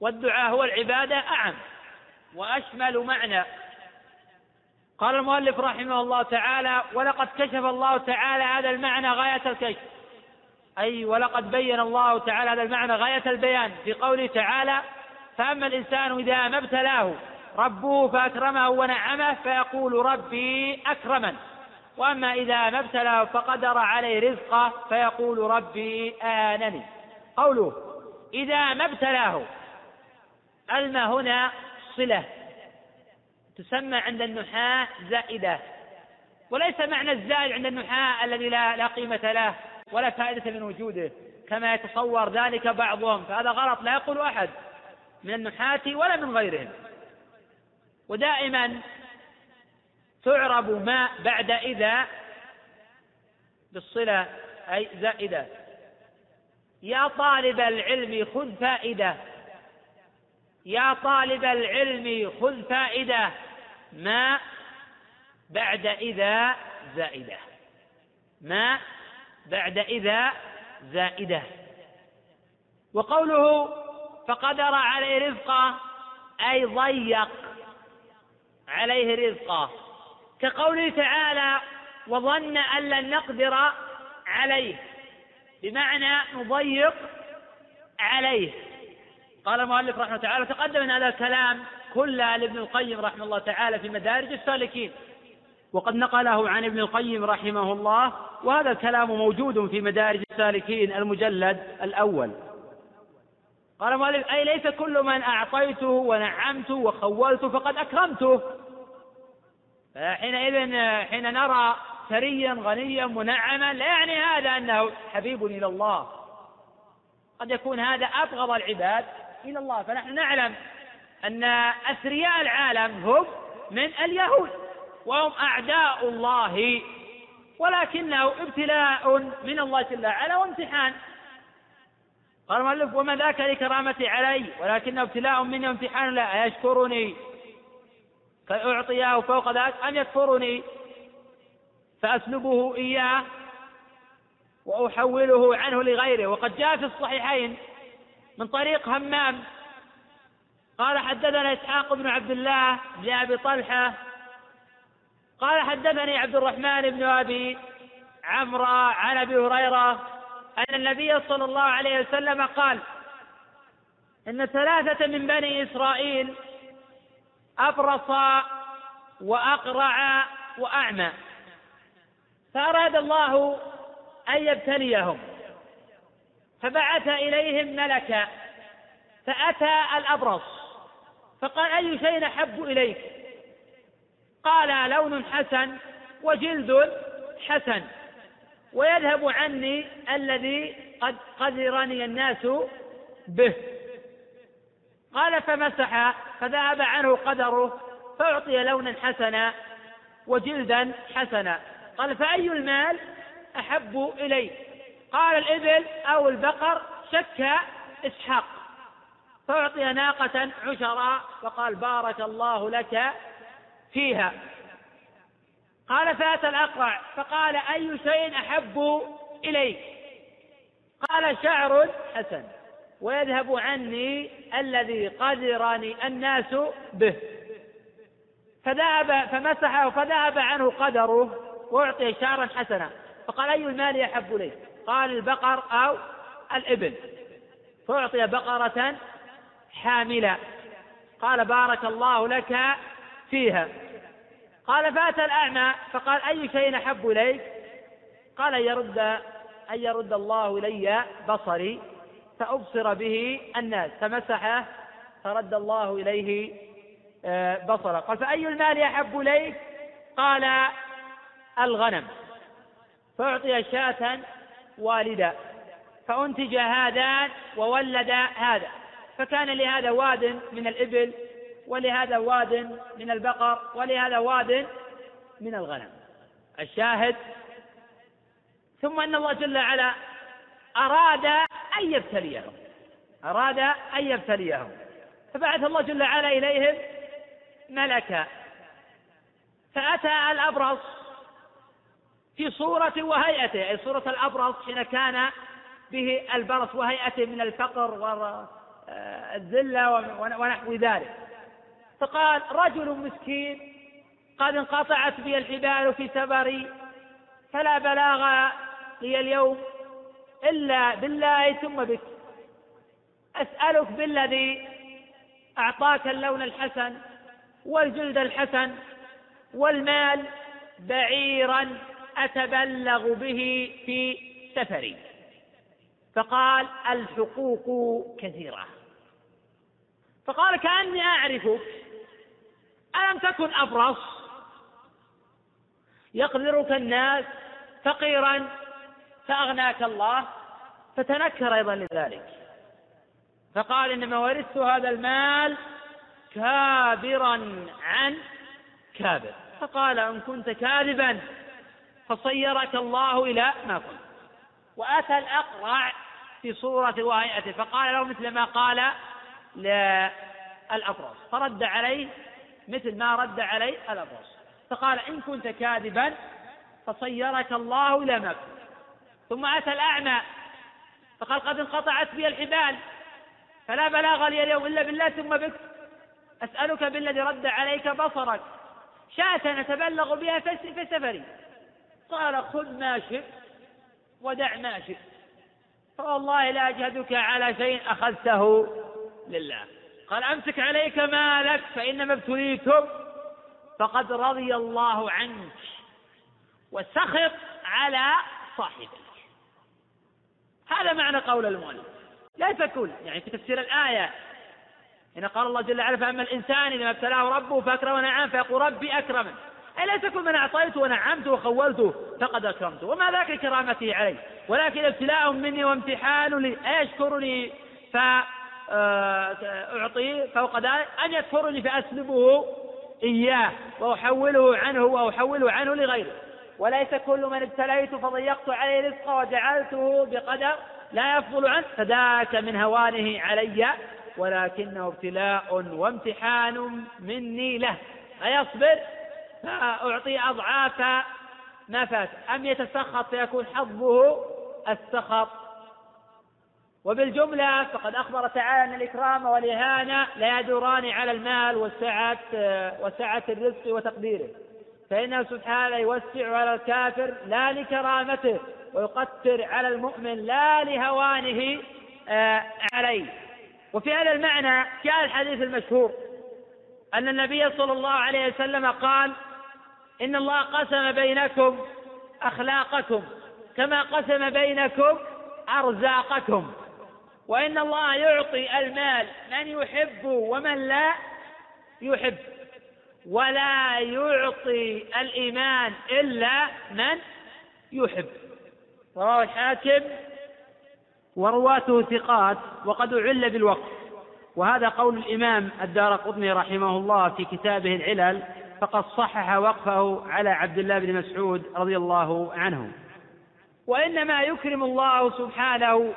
والدعاء هو العبادة أعم وأشمل معنى. قال المؤلف رحمه الله تعالى ولقد كشف الله تعالى هذا المعنى غاية الكشف. أي ولقد بين الله تعالى هذا المعنى غاية البيان. في قوله تعالى فأما الإنسان إذا ما ابتلاه ربه فأكرمه ونعمه فيقول ربي أكرمن. وأما إذا ما ابتلاه فقدر عليه رزقه فيقول ربي آنني. قوله إذا ما ابتلاه الماء هنا صلة تسمى عند النحاة زائدة وليس معنى الزائد عند النحاة الذي لا, لا قيمة له ولا فائدة من وجوده كما يتصور ذلك بعضهم فهذا غلط لا يقول أحد من النحاة ولا من غيرهم. ودائما تعرب ما بعد إذا بالصلة أي زائدة. يا طالب العلم خذ فائدة. يا طالب العلم خذ فائدة. ما بعد إذا زائدة. ما بعد إذا زائدة. وقوله فقدر عليه رزقه أي ضيق عليه رزقه. كقوله تعالى وظن أن لن نقدر عليه بمعنى نضيق عليه. قال المؤلف رحمه الله تعالى تقدم هذا الكلام كله لابن القيم رحمه الله تعالى في مدارج السالكين. وقد نقله عن ابن القيم رحمه الله وهذا الكلام موجود في مدارج السالكين المجلد الأول. قال المؤلف أي ليس كل من أعطيته ونعمته وخولته فقد أكرمته. فحينئذ حين نرى ثريا غنيا منعما لا يعني هذا أنه حبيب إلى الله. قد يكون هذا أبغض العباد إلى الله. فنحن نعلم أن أثرياء العالم هم من اليهود وهم أعداء الله ولكنه ابتلاء من الله جل وعلا وامتحان. قال المؤلف وما ذاك لكرامتي علي ولكنه ابتلاء مني وامتحان. لا أيشكرني؟ فأعطيه فوق ذلك أم يكفرني؟ فأسلبه إياه وأحوله عنه لغيره. وقد جاء في الصحيحين من طريق همام. قال حدثنا إسحاق بن عبد الله بن أبي طلحة. قال حدثني عبد الرحمن بن أبي عمرو عن أبي هريرة أن النبي صلى الله عليه وسلم قال إن ثلاثة من بني إسرائيل أبرص وأقرع وأعمى. فأراد الله أن يبتليهم. فبعث إليهم ملكا فأتى الأبرص فقال أي شيء أحب إليك؟ قال لون حسن وجلد حسن ويذهب عني الذي قد قدرني الناس به. قال فمسح فذهب عنه قدره فأعطي لونا حسنا وجلدا حسنا. قال فأي المال أحب إليك؟ قال الإبل أو البقر شك إسحاق. فأعطي ناقة عشرا فقال بارك الله لك فيها. قال فأتى الأقرع فقال أي شيء أحب إليك؟ قال شعر حسن ويذهب عني الذي قدرني الناس به. فذهب فمسحه فذهب عنه قدره وأعطي شعرا حسنا. فقال أي المال أحب إليك؟ قال البقر أو الإبل. فأعطي بقرة حاملة. قال بارك الله لك فيها. قال فأتى الأعمى فقال أي شيء أحب إليك؟ قال أن يرد أن يرد الله إلي بصري فأبصر به الناس. فمسحه فرد الله إليه آه، بصره. قال فأي المال أحب إليك؟ قال الغنم. فأعطي شاة والدا فأنتج هذان وولد هذا. فكان لهذا واد من الإبل ولهذا واد من البقر ولهذا واد من الغنم. الشاهد ثم أن الله جل وعلا أراد أن يبتليهم. أراد أن يبتليهم. فبعث الله جل وعلا إليهم ملكا. فأتى الأبرص في صورة وهيئته أي صورة الأبرص حين كان به البرص وهيئته من الفقر والذلة ونحو ذلك. فقال رجل مسكين قد انقطعت بي الحبال في سفري فلا بلاغ لي اليوم إلا بالله ثم بك. أسألك بالذي أعطاك اللون الحسن والجلد الحسن والمال بعيرا أتبلغ به في سفري. فقال الحقوق كثيرة. فقال كأني أعرفك. ألم تكن أبرص؟ يقدرك الناس فقيرا فأغناك الله فتنكر أيضا لذلك. فقال إنما ورثت هذا المال كابرا عن كابر. فقال إن كنت كاذبا فصيرك الله إلى ما كنت وأتى الأقرع في صورة وهيئته فقال له مثل ما قال للأبرص فرد عليه مثل ما رد عليه الأبرص فقال إن كنت كاذبا فصيرك الله إلى ما كنت. ثم أتى الأعمى. فقال قد انقطعت بي الحبال. فلا بلاغ لي اليوم إلا بالله ثم بك. أسألك بالذي رد عليك بصرك. شاة نتبلغ بها في سفري. قال خذ ما شئت ودع ما شئت. فوالله لا أجهدك على شيء أخذته لله. قال أمسك عليك مالك فإنما ابتليتم. فقد رضي الله عنك وسخط على صاحبك. هذا معنى قول المؤلف. ليس كل يعني في تفسير الآية. هنا قال الله جل وعلا فأما الإنسان إذا ابتلاه ربه فأكرم ونعم فيقول ربي أكرمن أي ليس كل من أعطيته ونعمته وخولته؟ فقد أكرمته. وما ذاك كرامته عليه ولكن ابتلاء مني وامتحان لي. أيشكرني فأعطيه فوق ذلك. أن يكفرني فأسلبه إياه وأحوله عنه وأحوله عنه لغيره. وليس كل من ابتليت فضيقت عليه رزقه وجعلته بقدر لا يفضل عنه. فذاك من هوانه علي. ولكنه ابتلاء وامتحان مني له. أيصبر فأعطي أضعاف ما فات أم يتسخط فيكون حظه السخط. وبالجملة فقد أخبر تعالى أن الإكرام والإهانة لا يدوران على المال وسعة وسعة الرزق وتقديره. فإنه سبحانه يوسع على الكافر لا لكرامته ويقتر على المؤمن لا لهوانه آه، عليه. وفي هذا المعنى جاء الحديث المشهور أن النبي صلى الله عليه وسلم قال إن الله قسم بينكم أخلاقكم كما قسم بينكم أرزاقكم. وإن الله يعطي المال من يحب ومن لا يحب. ولا يعطي الإيمان إلا من يحب. رواه الحاكم ورواته ثقات وقد أعل بالوقت. وهذا قول الإمام الدار قطني رحمه الله في كتابه العلل. فقد صحح وقفه على عبد الله بن مسعود رضي الله عنه. وإنما يكرم الله سبحانه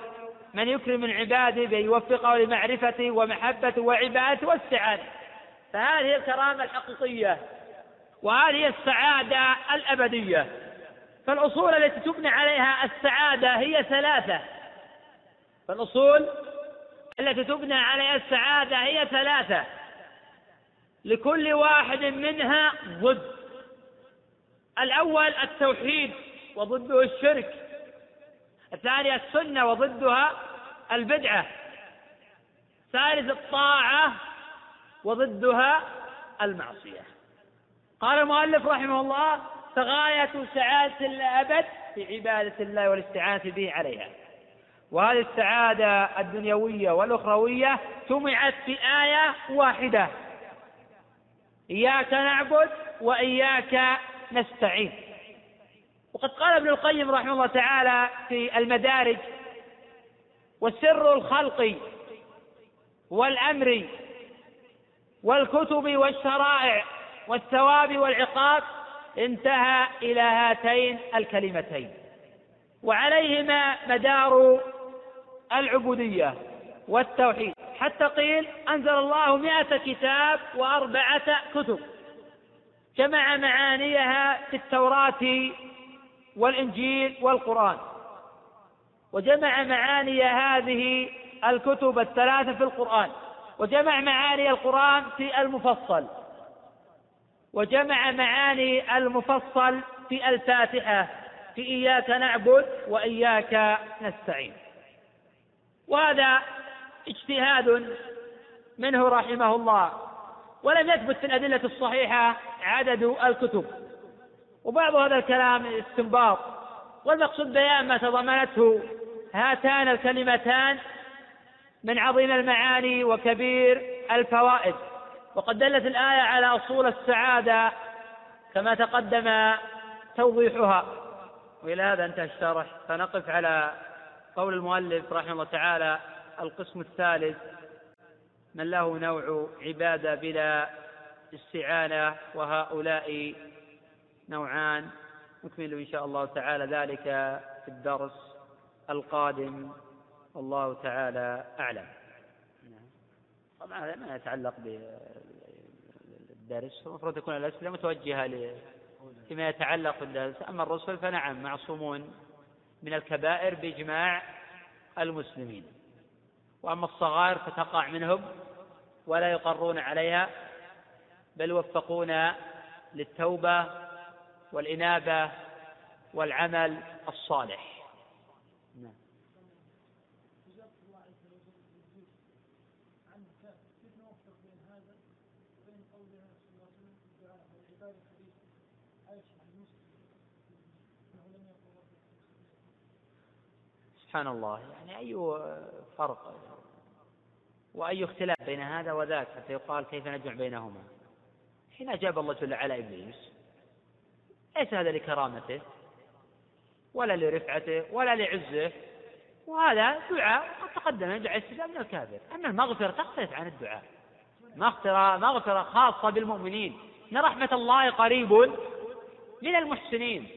من يكرم من عباده بأن يوفقه لمعرفته ومحبته وعبادته والسعادة فهذه الكرامة الحقيقية وهذه السعادة الأبدية. فالأصول التي تبنى عليها السعادة هي ثلاثة. فالأصول التي تبنى عليها السعادة هي ثلاثة. لكل واحد منها ضد. الأول التوحيد وضده الشرك. الثاني السنة وضدها البدعة. ثالث الطاعة وضدها المعصية. قال المؤلف رحمه الله فغاية سعادة الأبد في عبادة الله والاستعانة به عليها. وهذه السعادة الدنيوية والأخروية جمعت في آية واحدة. إياك نعبد وإياك نستعين. وقد قال ابن القيم رحمه الله تعالى في المدارج والسر الخلق والأمر والكتب والشرائع والثواب والعقاب انتهى إلى هاتين الكلمتين. وعليهما مدار العبودية. والتوحيد. حتى قيل أنزل الله مئة كتاب وأربعة كتب. جمع معانيها في التوراة والإنجيل والقرآن. وجمع معاني هذه الكتب الثلاثة في القرآن. وجمع معاني القرآن في المفصل. وجمع معاني المفصل في الفاتحة. في إياك نعبد وإياك نستعين. وهذا اجتهاد منه رحمه الله ولم يثبت في الأدلة الصحيحة عدد الكتب. وبعض هذا الكلام استنباط والمقصود بيان ما تضمنته هاتان الكلمتان من عظيم المعاني وكبير الفوائد. وقد دلت الآية على أصول السعادة كما تقدم توضيحها. وإلى هذا انتهى الشرح. فنقف على قول المؤلف رحمه الله تعالى. القسم الثالث من له نوع عبادة بلا استعانة وهؤلاء نوعان. نكمل إن شاء الله تعالى ذلك في الدرس القادم. والله تعالى أعلم. طبعا هذا ما يتعلق بالدرس. المفروض تكون الأسئلة متوجهة فيما يتعلق بالدرس. أما الرسل فنعم معصومون من الكبائر بإجماع المسلمين. وأما الصغائر فتقع منهم ولا يقرون عليها بل يوفقون للتوبة والإنابة والعمل الصالح. سبحان الله يعني أي فرق؟ وأي اختلاف بين هذا وذاك حتى يقال كيف نجمع بينهما. حين أجاب الله جل وعلا إبليس ليس هذا لكرامته ولا لرفعته ولا لعزه وهذا دعاء قد تقدم يدعى الاستجابة من الكافر. أما المغفرة تختلف عن الدعاء. مغفرة مغفرة خاصة بالمؤمنين. إن رحمة الله قريب من المحسنين.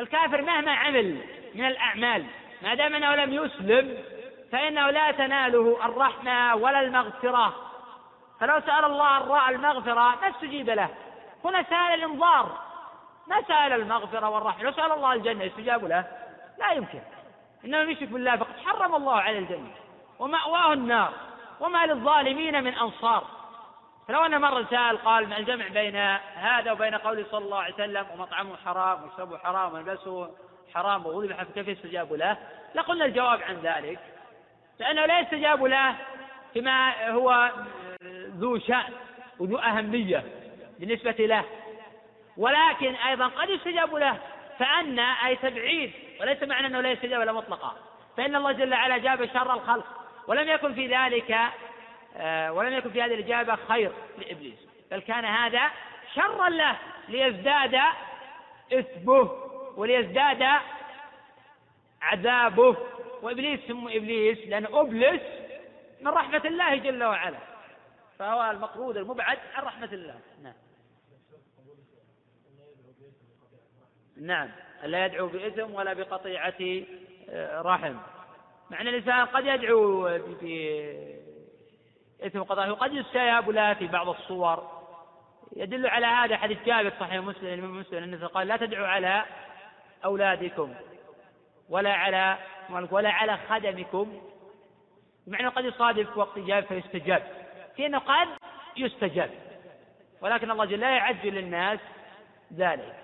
الكافر مهما عمل من الأعمال ما دام أنه لم يسلم فإنه لا تناله الرحمة ولا المغفرة. فلو سأل الله المغفرة ما استجيب له. هنا سأل الإنظار. ما سأل المغفرة والرحمة. لو سأل الله الجنة يستجاب له؟ لا يمكن. إنما يشرك بالله فقد حرم الله عليه الجنة. ومأواه النار. وما للظالمين من أنصار. فلو أن مرة سأل قال ما الجمع بين هذا وبين قوله صلى الله عليه وسلم ومطعمه حرام وشربه حرام وملبسه حرام وغضب كيف يستجاب له؟ لقلنا الجواب عن ذلك. لأنه لا يستجاب له فيما هو ذو شأن وذو أهمية بالنسبة له. ولكن أيضا قد يستجاب له فأن أي تبعيد وليس معنى أنه لا يستجاب له مطلقا. فإن الله جل وعلا جاب شر الخلق ولم يكن في ذلك آه، ولم يكن في هذه الإجابة خير لإبليس. بل كان هذا شرا له ليزداد إثمه وليزداد عذابه. وإبليس سمو إبليس لأن أبلس من رحمة الله جل وعلا. فهو المقرود المبعد عن رحمة الله. نعم. نعم. لا يدعو بإثم ولا بقطيعة آه، رحم. مع أن الإنسان قد يدعو بإثم قضاء وقد يستجاب له في بعض الصور. يدل على هذا حديث جابر صحيح مسلم مسلم أنه قال لا تدعوا على أولادكم. ولا على ولا على خدمكم. بمعنى قد يصادف وقت إجابة فيستجاب. في أنه قد يستجاب. ولكن الله جل لا يعجل للناس ذلك.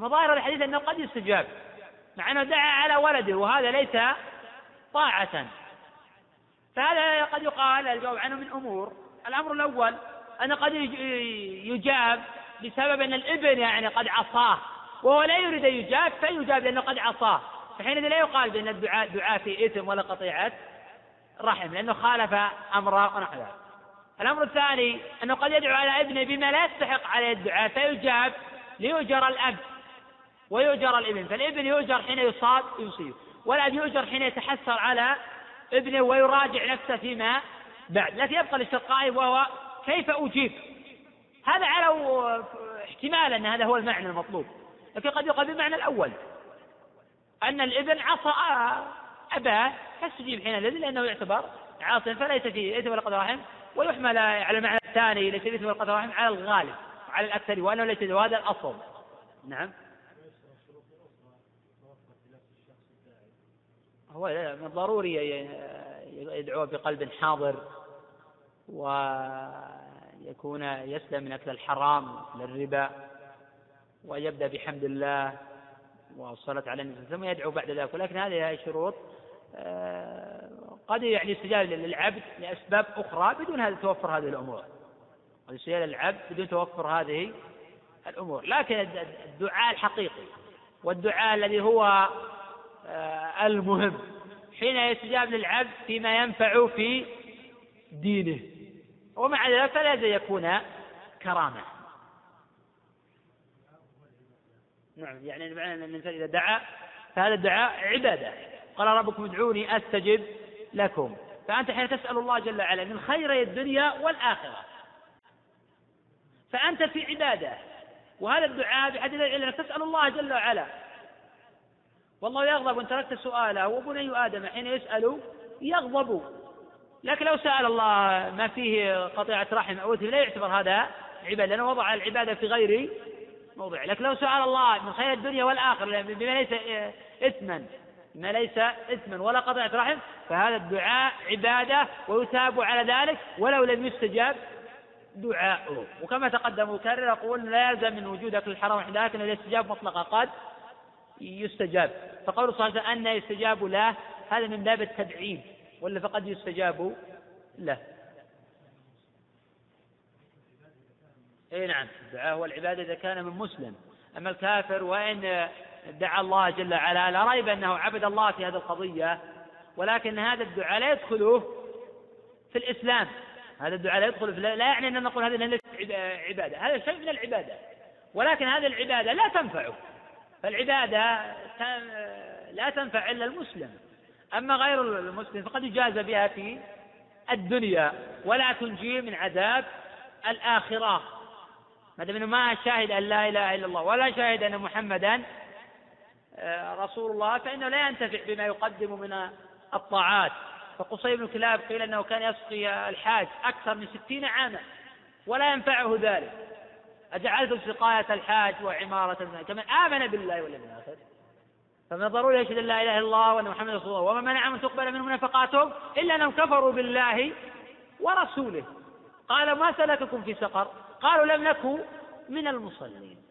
فظاهر الحديث أنه قد يستجاب. مع أنه دعا على ولده وهذا ليس طاعة. فهذا قد يقال الجواب عنه من أمور. الأمر الأول أنه قد يجاب بسبب أن الإبن يعني قد عصاه. وهو لا يريد أن يجاب فيجاب لأنه قد عصاه. فحينئذ لا يقال بأن الدعاء دعاء في إثم ولا قطيعة رحم لأنه خالف أمره ونحو ذلك. الأمر الثاني أنه قد يدعو على ابنه بما لا يستحق عليه الدعاء فيجاب ليؤجر الأب ويؤجر الإبن. فالإبن يؤجر حين يصاب يصيب والأب يؤجر حين يتحسر على إبنه ويراجع نفسه فيما بعد. لكن يبقى قائم وهو كيف أجيب؟ هذا على احتمال أن هذا هو المعنى المطلوب لكن قد يقال بالمعنى الأول. أن الابن عصى أباه فاستجيب حينئذ لأنه يعتبر عاصيا فليس فيه إثم ولا قدر رحم ويحمل على المعنى الثاني ليس فيه إثم ولا قدر رحم على الغالب وعلى الأكثر وأنه ليس وهذا الأصل. نعم. هو من الضروري يدعو بقلب حاضر ويكون يسلم من أكل الحرام للربا ويبدأ بحمد الله. والصلاة على النبي ثم يدعو بعد ذلك. ولكن هذه شروط آه، قد يعني يستجاب للعبد لأسباب أخرى بدون هذا توفر هذه الأمور. قد يستجاب للعبد بدون توفر هذه الأمور. لكن الدعاء الحقيقي والدعاء الذي هو آه، المهم حين يستجاب للعبد فيما ينفع في دينه. ومع ذلك فلا يكون كرامة. نعم يعني معنى أن الإنسان إذا دعا فهذا الدعاء عبادة. قال ربكم ادعوني أستجب لكم. فأنت حين تسأل الله جل وعلا من خيري الدنيا والآخرة فأنت في عبادة. وهذا الدعاء بحد أنك تسأل الله جل وعلا. والله يغضب إن تركت سؤاله وبني آدم حين يسأل يغضب. لكن لو سأل الله ما فيه قطيعة رحم أو لا يعتبر هذا عبادة. لأنه وضع العبادة في غير موضع. لكن لو سأل الله من خير الدنيا والآخرة بما ليس إثما ما ليس إثما ولا قطعة رحم فهذا الدعاء عبادة ويثاب على ذلك ولو لم يستجاب دعاؤه. وكما تقدم مكرر يقول لا يلزم من وجود أكل الحرام لكن الاستجاب مطلقا قد يستجاب. فقول صلى الله عليه وسلم أن يستجاب له هذا من باب التبعيد ولا فقد يستجاب له. اي نعم الدعاء هو العباده إذا كان من مسلم. أما الكافر وإن دعا الله جل وعلا لا ريب أنه عبد الله في هذه القضية. ولكن هذا الدعاء لا يدخله في الإسلام. هذا الدعاء لا يدخل في لا يعني أن نقول هذه ليست عبادة. هذا شيء من العبادة. ولكن هذه العبادة لا تنفعه. فالعبادة لا تنفع إلا المسلم. أما غير المسلم فقد يجازى بها في الدنيا. ولا تنجيه من عذاب الآخرة. ما دام انه ما شاهد أن لا إله إلا الله ولا شاهد أن محمدا آه، رسول الله فإنه لا ينتفع بما يقدم من الطاعات. فقصي بن كلاب قيل إنه كان يسقي الحاج أكثر من ستين عاما ولا ينفعه ذلك. أجعلتم سقاية الحاج وعمارة كمن آمن بالله واليوم الآخر. فمن الضروري يشهد أن لا إله إلا الله وأن محمدا رسول الله وما منع من تقبل منهم نفقاتهم إلا أنهم كفروا بالله ورسوله. قال ما سلككم في سقر؟ قالوا لم نكن من المصلين.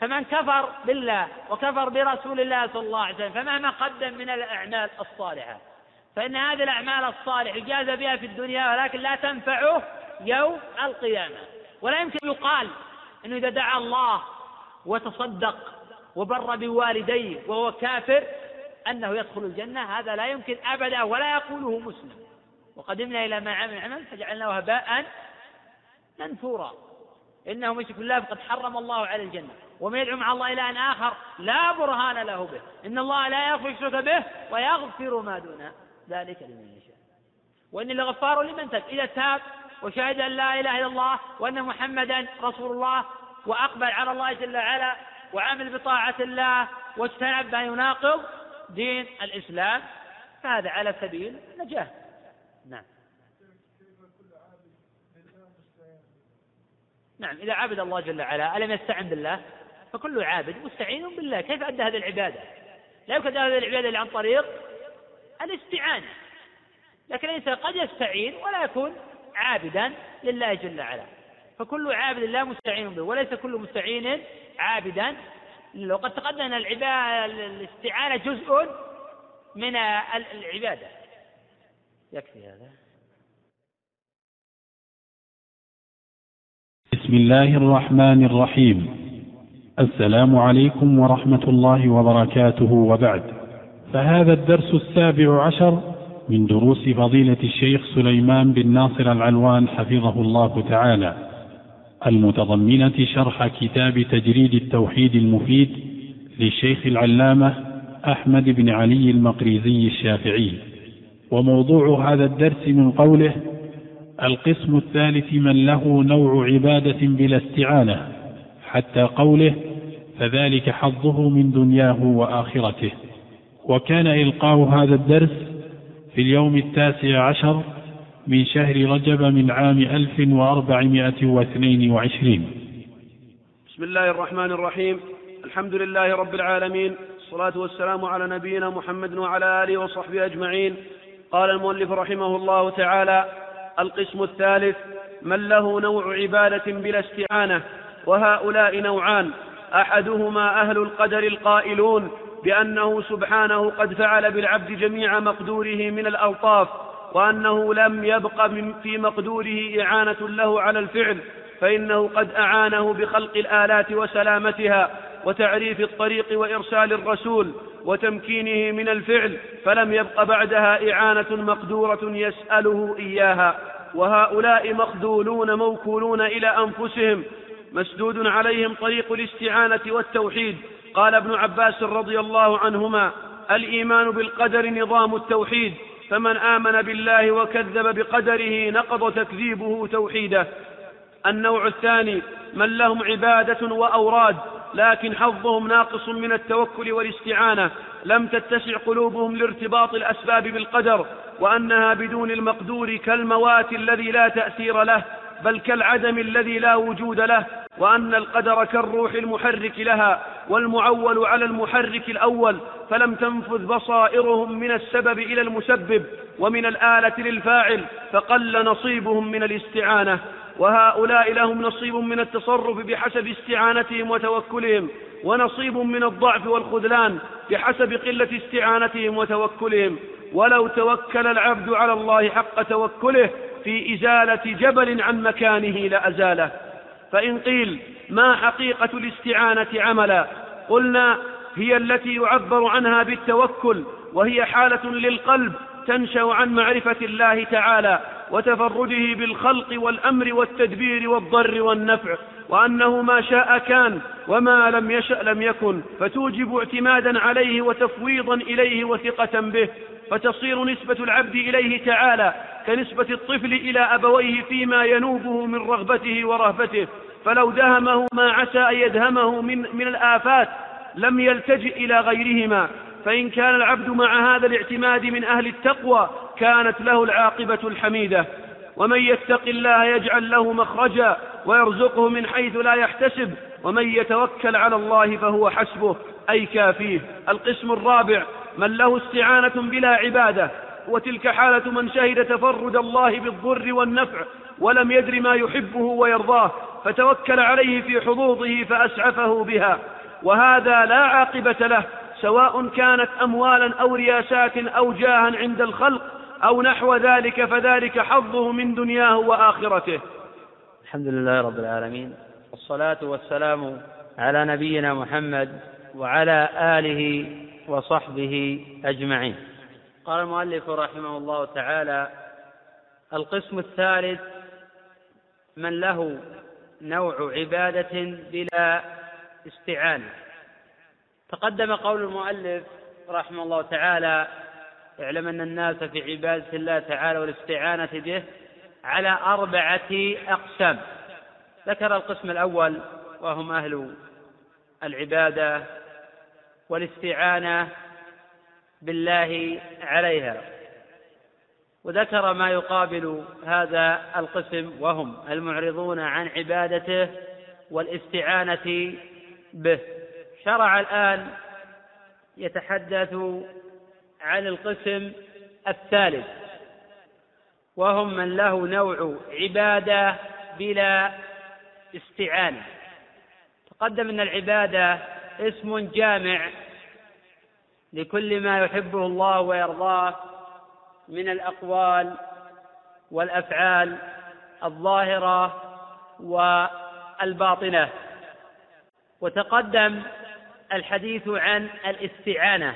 فمن كفر بالله وكفر برسول الله صلى الله عليه وسلم فمهما قدم من الأعمال الصالحة فإن هذه الأعمال الصالحة يجاز بها في الدنيا ولكن لا تنفعه يوم القيامة. ولا يمكن يقال أنه إذا دعا الله وتصدق وبر بوالديه وهو كافر أنه يدخل الجنة. هذا لا يمكن أبدا ولا يقوله مسلم. وقدمنا إلى ما عمل عمل فجعلناه هباء منثورا. إنه من بالله فقد حرم الله على الجنة. ومن يدعو مع الله إلها آخر لا برهان له به. إن الله لا يغفر يشرك به ويغفر ما دون ذلك لمن يشاء. وإني لغفار لمن تاب. إذا تاب وشهد أن لا إله إلا الله وأن محمدا رسول الله وأقبل على الله جل وعلا وعمل بطاعة الله واجتنب ما يناقض دين الإسلام فهذا على سبيل النجاة. نعم. نعم إذا عبد الله جل وعلا ألم يستعن بالله؟ فكل عابد مستعين بالله. كيف أدى هذه العبادة؟ لا يمكن هذه العبادة إلا عن طريق الاستعانة. لكن الإنسان قد يستعين ولا يكون عابدا لله جل وعلا. فكل عابد لا مستعين به وليس كل مستعين عابدا وقد تقدم أن العبادة الاستعانة جزء من العبادة. يكفي هذا. بسم الله الرحمن الرحيم. السلام عليكم ورحمة الله وبركاته. وبعد فهذا الدرس السابع عشر من دروس فضيلة الشيخ سليمان بن ناصر العلوان حفظه الله تعالى المتضمنة شرح كتاب تجريد التوحيد المفيد للشيخ العلامة أحمد بن علي المقريزي الشافعي. وموضوع هذا الدرس من قوله القسم الثالث من له نوع عبادة بلا استعانة حتى قوله فذلك حظه من دنياه وآخرته. وكان إلقاء هذا الدرس في اليوم التاسع عشر من شهر رجب من عام ألف وأربعمائة واثنين وعشرين. بسم الله الرحمن الرحيم. الحمد لله رب العالمين الصلاة والسلام على نبينا محمد وعلى آله وصحبه أجمعين. قال المؤلف رحمه الله تعالى القسم الثالث من له نوع عبادة بلا استعانة وهؤلاء نوعان. أحدهما أهل القدر القائلون بأنه سبحانه قد فعل بالعبد جميع مقدوره من الألطاف وأنه لم يبق في مقدوره إعانة له على الفعل فإنه قد أعانه بخلق الآلات وسلامتها. وتعريف الطريق وإرسال الرسول وتمكينه من الفعل فلم يبق بعدها إعانة مقدورة يسأله إياها. وهؤلاء مخذولون موكولون إلى أنفسهم مسدود عليهم طريق الاستعانة والتوحيد. قال ابن عباس رضي الله عنهما الإيمان بالقدر نظام التوحيد فمن آمن بالله وكذب بقدره نقض تكذيبه توحيده. النوع الثاني من لهم عبادة وأوراد لكن حظهم ناقص من التوكل والاستعانة. لم تتسع قلوبهم لارتباط الأسباب بالقدر وأنها بدون المقدور كالموات الذي لا تأثير له بل كالعدم الذي لا وجود له وأن القدر كالروح المحرك لها والمعول على المحرك الأول. فلم تنفذ بصائرهم من السبب إلى المسبب ومن الآلة للفاعل فقل نصيبهم من الاستعانة. وهؤلاء لهم نصيب من التصرف بحسب استعانتهم وتوكلهم ونصيب من الضعف والخذلان بحسب قلة استعانتهم وتوكلهم. ولو توكل العبد على الله حق توكله في إزالة جبل عن مكانه لأزاله فإن قيل ما حقيقة الاستعانة عملا قلنا هي التي يعبر عنها بالتوكل وهي حالة للقلب تنشأ عن معرفة الله تعالى. وتفرده بالخلق والأمر والتدبير والضر والنفع وأنه ما شاء كان وما لم يشأ لم يكن فتوجب اعتمادا عليه وتفويضا إليه وثقة به فتصير نسبة العبد إليه تعالى كنسبة الطفل إلى أبويه فيما ينوبه من رغبته ورهبته فلو دهمه ما عسى أن يدهمه من, من الآفات لم يلتجئ إلى غيرهما فإن كان العبد مع هذا الاعتماد من أهل التقوى كانت له العاقبة الحميدة. ومن يتق الله يجعل له مخرجا ويرزقه من حيث لا يحتسب. ومن يتوكل على الله فهو حسبه. أي كافيه. القسم الرابع. من له استعانة بلا عبادة. وتلك حالة من شهد تفرد الله بالضر والنفع. ولم يدر ما يحبه ويرضاه. فتوكل عليه في حظوظه فأسعفه بها. وهذا لا عاقبة له. سواء كانت أموالا أو رياسات أو جاها عند الخلق. أو نحو ذلك فذلك حظه من دنياه وآخرته. الحمد لله رب العالمين والصلاة والسلام على نبينا محمد وعلى آله وصحبه أجمعين. قال المؤلف رحمه الله تعالى القسم الثالث من له نوع عبادة بلا استعانة. تقدم قول المؤلف رحمه الله تعالى اعلم أن الناس في عبادة الله تعالى والاستعانة به على أربعة أقسام. ذكر القسم الأول وهم أهل العبادة والاستعانة بالله عليها. وذكر ما يقابل هذا القسم وهم المعرضون عن عبادته والاستعانة به. شرع الآن يتحدث عن القسم الثالث وهم من له نوع عبادة بلا استعانة. تقدم أن العبادة اسم جامع لكل ما يحبه الله ويرضاه من الأقوال والأفعال الظاهرة والباطنة. وتقدم الحديث عن الاستعانة.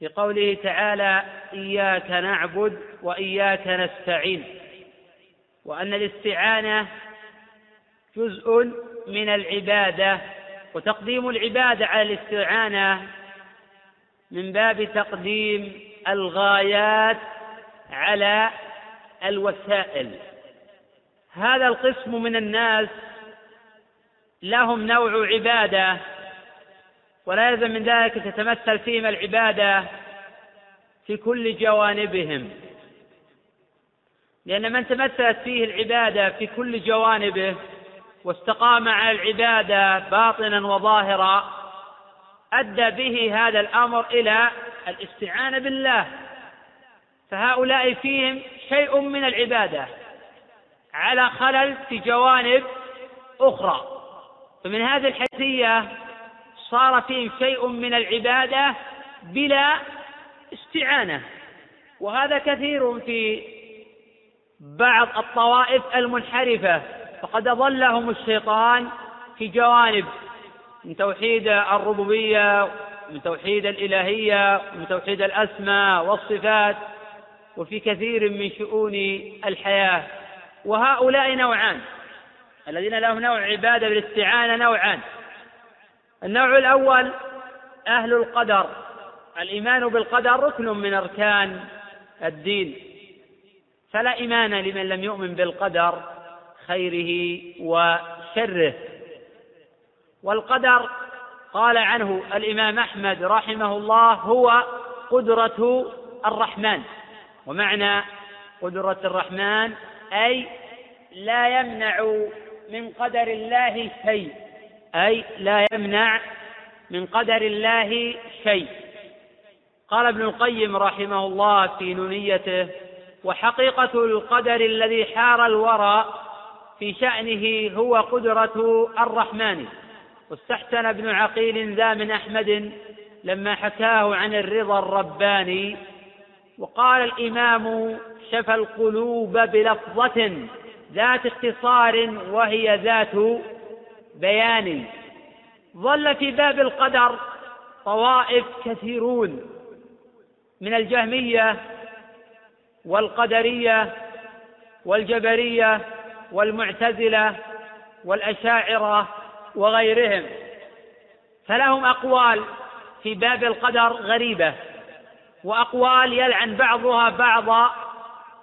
في قوله تعالى إياك نعبد وإياك نستعين وأن الاستعانة جزء من العبادة وتقديم العبادة على الاستعانة من باب تقديم الغايات على الوسائل. هذا القسم من الناس لهم نوع عبادة ولا يلزم من ذلك تتمثل فيهم العبادة في كل جوانبهم. لأن من تمثلت فيه العبادة في كل جوانبه واستقام على العبادة باطنا وظاهرا أدى به هذا الأمر إلى الاستعانة بالله. فهؤلاء فيهم شيء من العبادة على خلل في جوانب أخرى. فمن هذه الحيثية صار فيهم شيء من العبادة بلا استعانة. وهذا كثير في بعض الطوائف المنحرفة. فقد اضلهم الشيطان في جوانب من توحيد الربوبية من توحيد الإلهية من توحيد الأسماء والصفات وفي كثير من شؤون الحياة. وهؤلاء نوعان. الذين لهم نوع عبادة بالاستعانة نوعان. النوع الأول أهل القدر. الإيمان بالقدر ركن من أركان الدين. فلا إيمان لمن لم يؤمن بالقدر خيره وشره. والقدر قال عنه الإمام أحمد رحمه الله هو قدرة الرحمن. ومعنى قدرة الرحمن أي لا يمنع من قدر الله شيء. أي لا يمنع من قدر الله شيء. قال ابن القيم رحمه الله في نونيته وحقيقة القدر الذي حار الورى في شأنه هو قدرة الرحمن. واستحسن ابن عقيل ذا من أحمد لما حكاه عن الرضا الرباني وقال الإمام شفى القلوب بلفظة ذات اختصار وهي ذات بيان. ظل في باب القدر طوائف كثيرون من الجهمية والقدرية والجبرية والمعتزلة والأشاعرة وغيرهم. فلهم أقوال في باب القدر غريبة وأقوال يلعن بعضها بعضا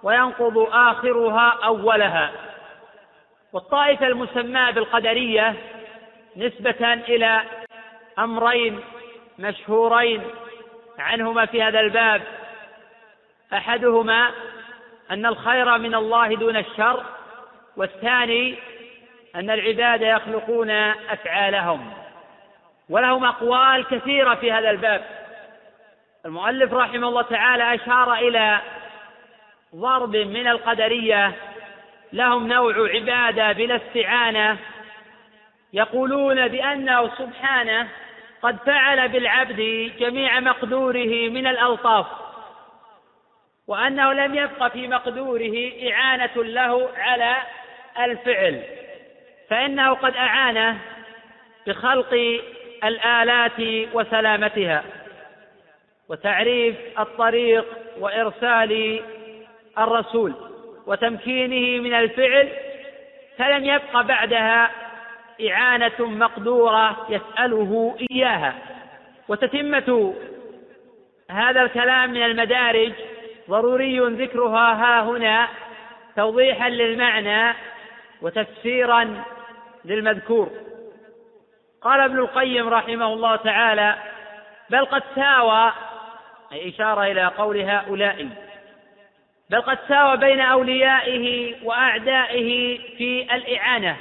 وينقض آخرها أولها. والطائفة المسماة بالقدرية نسبة إلى أمرين مشهورين عنهما في هذا الباب. أحدهما أن الخير من الله دون الشر والثاني أن العباد يخلقون أفعالهم. ولهم أقوال كثيرة في هذا الباب. المؤلف رحمه الله تعالى أشار إلى ضرب من القدرية لهم نوع عبادة بلا استعانة يقولون بأنه سبحانه قد فعل بالعبد جميع مقدوره من الألطاف وأنه لم يبق في مقدوره إعانة له على الفعل فإنه قد أعانه بخلق الآلات وسلامتها وتعريف الطريق وإرسال الرسول. وتمكينه من الفعل فلم يبق بعدها إعانة مقدورة يسأله إياها. وتتمة هذا الكلام من المدارج ضروري ذكرها ها هنا توضيحا للمعنى وتفسيرا للمذكور. قال ابن القيم رحمه الله تعالى بل قد ساوى أي إشارة إلى قول هؤلاء. بل قد ساوى بين أوليائه وأعدائه في الإعانة.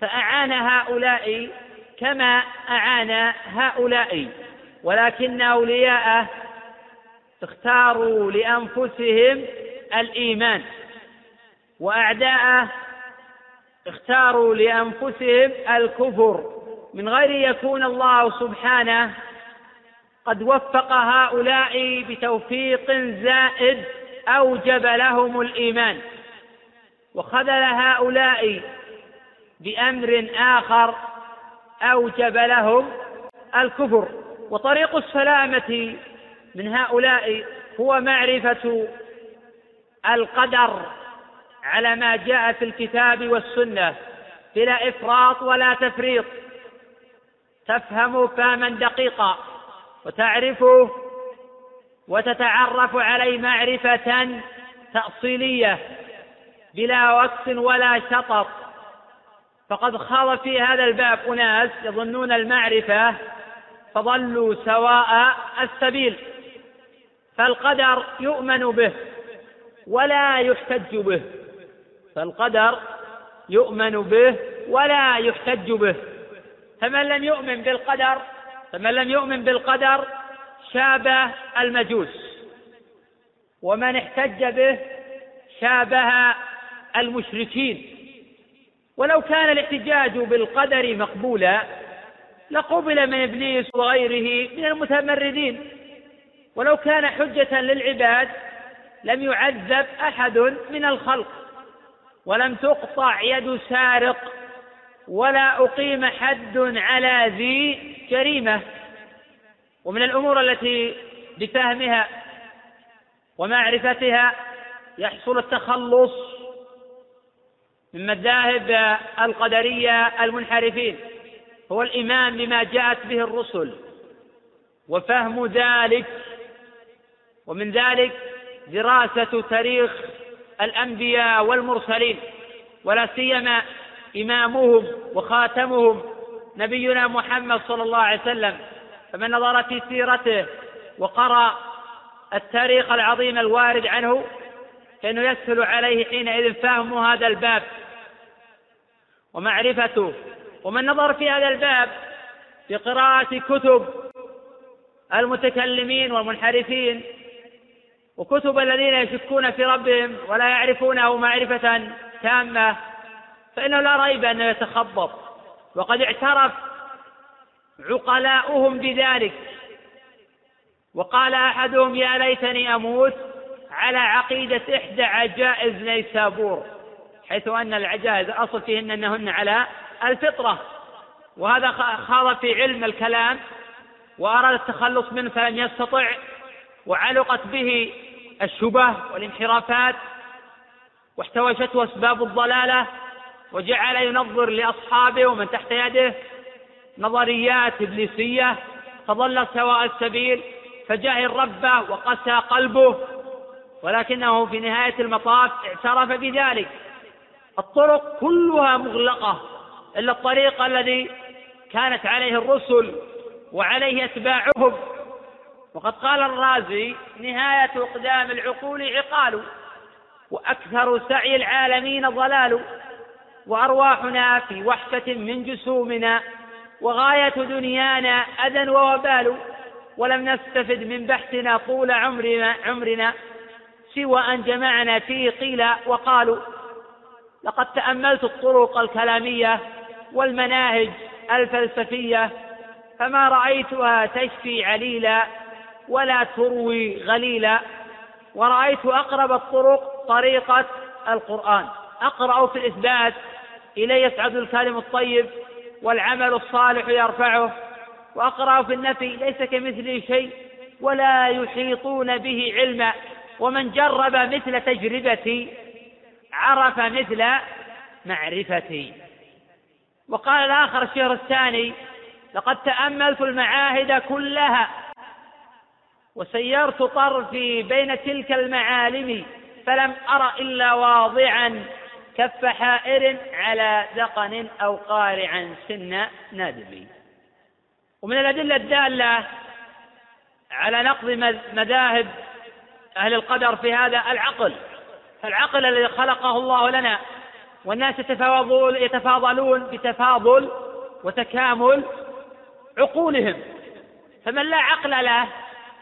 فأعان هؤلاء كما أعان هؤلاء ولكن أولياءه اختاروا لأنفسهم الإيمان وأعداءه اختاروا لأنفسهم الكفر. من غير يكون الله سبحانه قد وفق هؤلاء بتوفيق زائد أوجب لهم الإيمان. وخذل هؤلاء بأمر آخر أوجب لهم الكفر. وطريق السلامة من هؤلاء هو معرفة القدر على ما جاء في الكتاب والسنة بلا إفراط ولا تفريط. تفهم فهما دقيقا وتعرفه وتتعرف عليه معرفة تأصيلية بلا وقت ولا شطط. فقد خاض في هذا الباب أناس يظنون المعرفة فضلوا سواء السبيل. فالقدر يؤمن به ولا يحتج به. فالقدر يؤمن به ولا يحتج به. فمن لم يؤمن بالقدر فمن لم يؤمن بالقدر شابه المجوس. ومن احتج به شابه المشركين. ولو كان الاحتجاج بالقدر مقبولا لقبل من إبليس وغيره من المتمردين. ولو كان حجة للعباد لم يعذب أحد من الخلق. ولم تقطع يد سارق ولا أقيم حد على ذي جريمة. ومن الأمور التي بفهمها ومعرفتها يحصل التخلص من مذاهب القدرية المنحرفين هو الإيمان بما جاءت به الرسل وفهم ذلك ومن ذلك دراسة تاريخ الأنبياء والمرسلين ولا سيما إمامهم وخاتمهم نبينا محمد صلى الله عليه وسلم. فمن نظر في سيرته وقرأ التاريخ العظيم الوارد عنه فإنه يسهل عليه حينئذ فهم هذا الباب ومعرفته. ومن نظر في هذا الباب في قراءة كتب المتكلمين والمنحرفين وكتب الذين يشكون في ربهم ولا يعرفونه معرفة تامة فإنه لا ريب أنه يتخبط. وقد اعترف عقلاؤهم بذلك. وقال أحدهم يا ليتني أموت على عقيدة إحدى عجائز نيسابور حيث أن العجائز الأصل فيهن أنهن على الفطرة. وهذا خاض في علم الكلام وأراد التخلص منه فلم يستطع وعلقت به الشبه والانحرافات واحتوشته أسباب الضلالة وجعل ينظر لأصحابه ومن تحت يده نظريات إبليسية فضل سواء السبيل فجاهل ربه وقسى قلبه ولكنه في نهاية المطاف اعترف بذلك. الطرق كلها مغلقة إلا الطريق الذي كانت عليه الرسل وعليه أتباعهم. وقد قال الرازي نهاية إقدام العقول عقال وأكثر سعي العالمين ضلال. وأرواحنا في وحشة من جسومنا وغاية دنيانا أذى ووبال ولم نستفد من بحثنا طول عمرنا عمرنا سوى أن جمعنا فيه قيل وقالوا لقد تأملت الطرق الكلامية والمناهج الفلسفية فما رأيتها تشفي عليلا ولا تروي غليلا ورأيت أقرب الطرق طريقة القرآن. أقرأ في الإثبات إليه يسعد الكلم الطيب. والعمل الصالح يرفعه. وأقرأ في النفي ليس كمثله شيء ولا يحيطون به علما. ومن جرب مثل تجربتي عرف مثل معرفتي. وقال الآخر الشهر الثاني لقد تأملت المعاهد كلها وسيرت طرفي بين تلك المعالم فلم أر إلا واضعا كف حائر على ذقن أو قارعا سن نادم ومن الأدلة الدالة على نقض مذاهب أهل القدر في هذا العقل. فالعقل الذي خلقه الله لنا والناس يتفاضلون يتفاضلون بتفاضل وتكامل عقولهم. فمن لا عقل له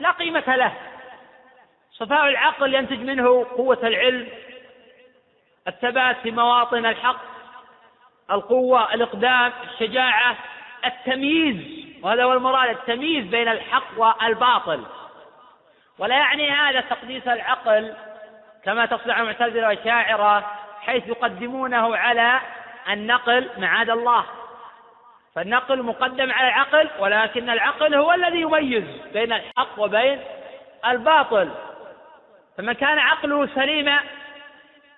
لا قيمة له. صفاء العقل ينتج منه قوة العلم الثبات في مواطن الحق القوة الإقدام الشجاعة التمييز وهذا هو المراد التمييز بين الحق والباطل. ولا يعني هذا تقديس العقل كما تصنع المعتزلة والشاعرة حيث يقدمونه على النقل معاد الله. فالنقل مقدم على العقل ولكن العقل هو الذي يميز بين الحق وبين الباطل. فمن كان عقله سليما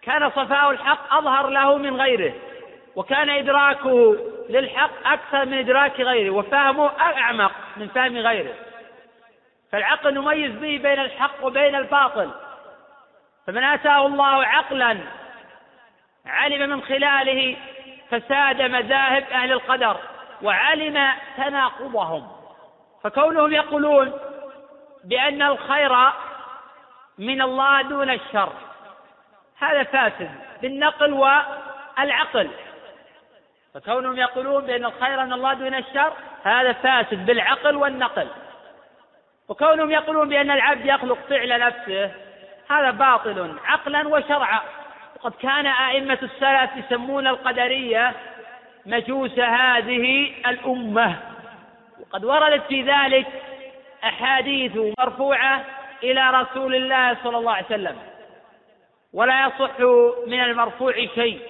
كان صفاء الحق أظهر له من غيره وكان إدراكه للحق أكثر من إدراك غيره وفهمه أعمق من فهم غيره. فالعقل نميز به بين الحق وبين الباطل. فمن آتاه الله عقلا علم من خلاله فساد مذاهب أهل القدر وعلم تناقضهم. فكونهم يقولون بأن الخير من الله دون الشر هذا فاسد بالنقل والعقل. فكونهم يقولون بأن الخير من الله دون الشر هذا فاسد بالعقل والنقل. وكونهم يقولون بأن العبد يخلق فعل نفسه هذا باطل عقلا وشرعا. وقد كان أئمة السلف يسمون القدرية مجوس هذه الأمة. وقد وردت في ذلك أحاديث مرفوعة إلى رسول الله صلى الله عليه وسلم. ولا يصح من المرفوع شيء.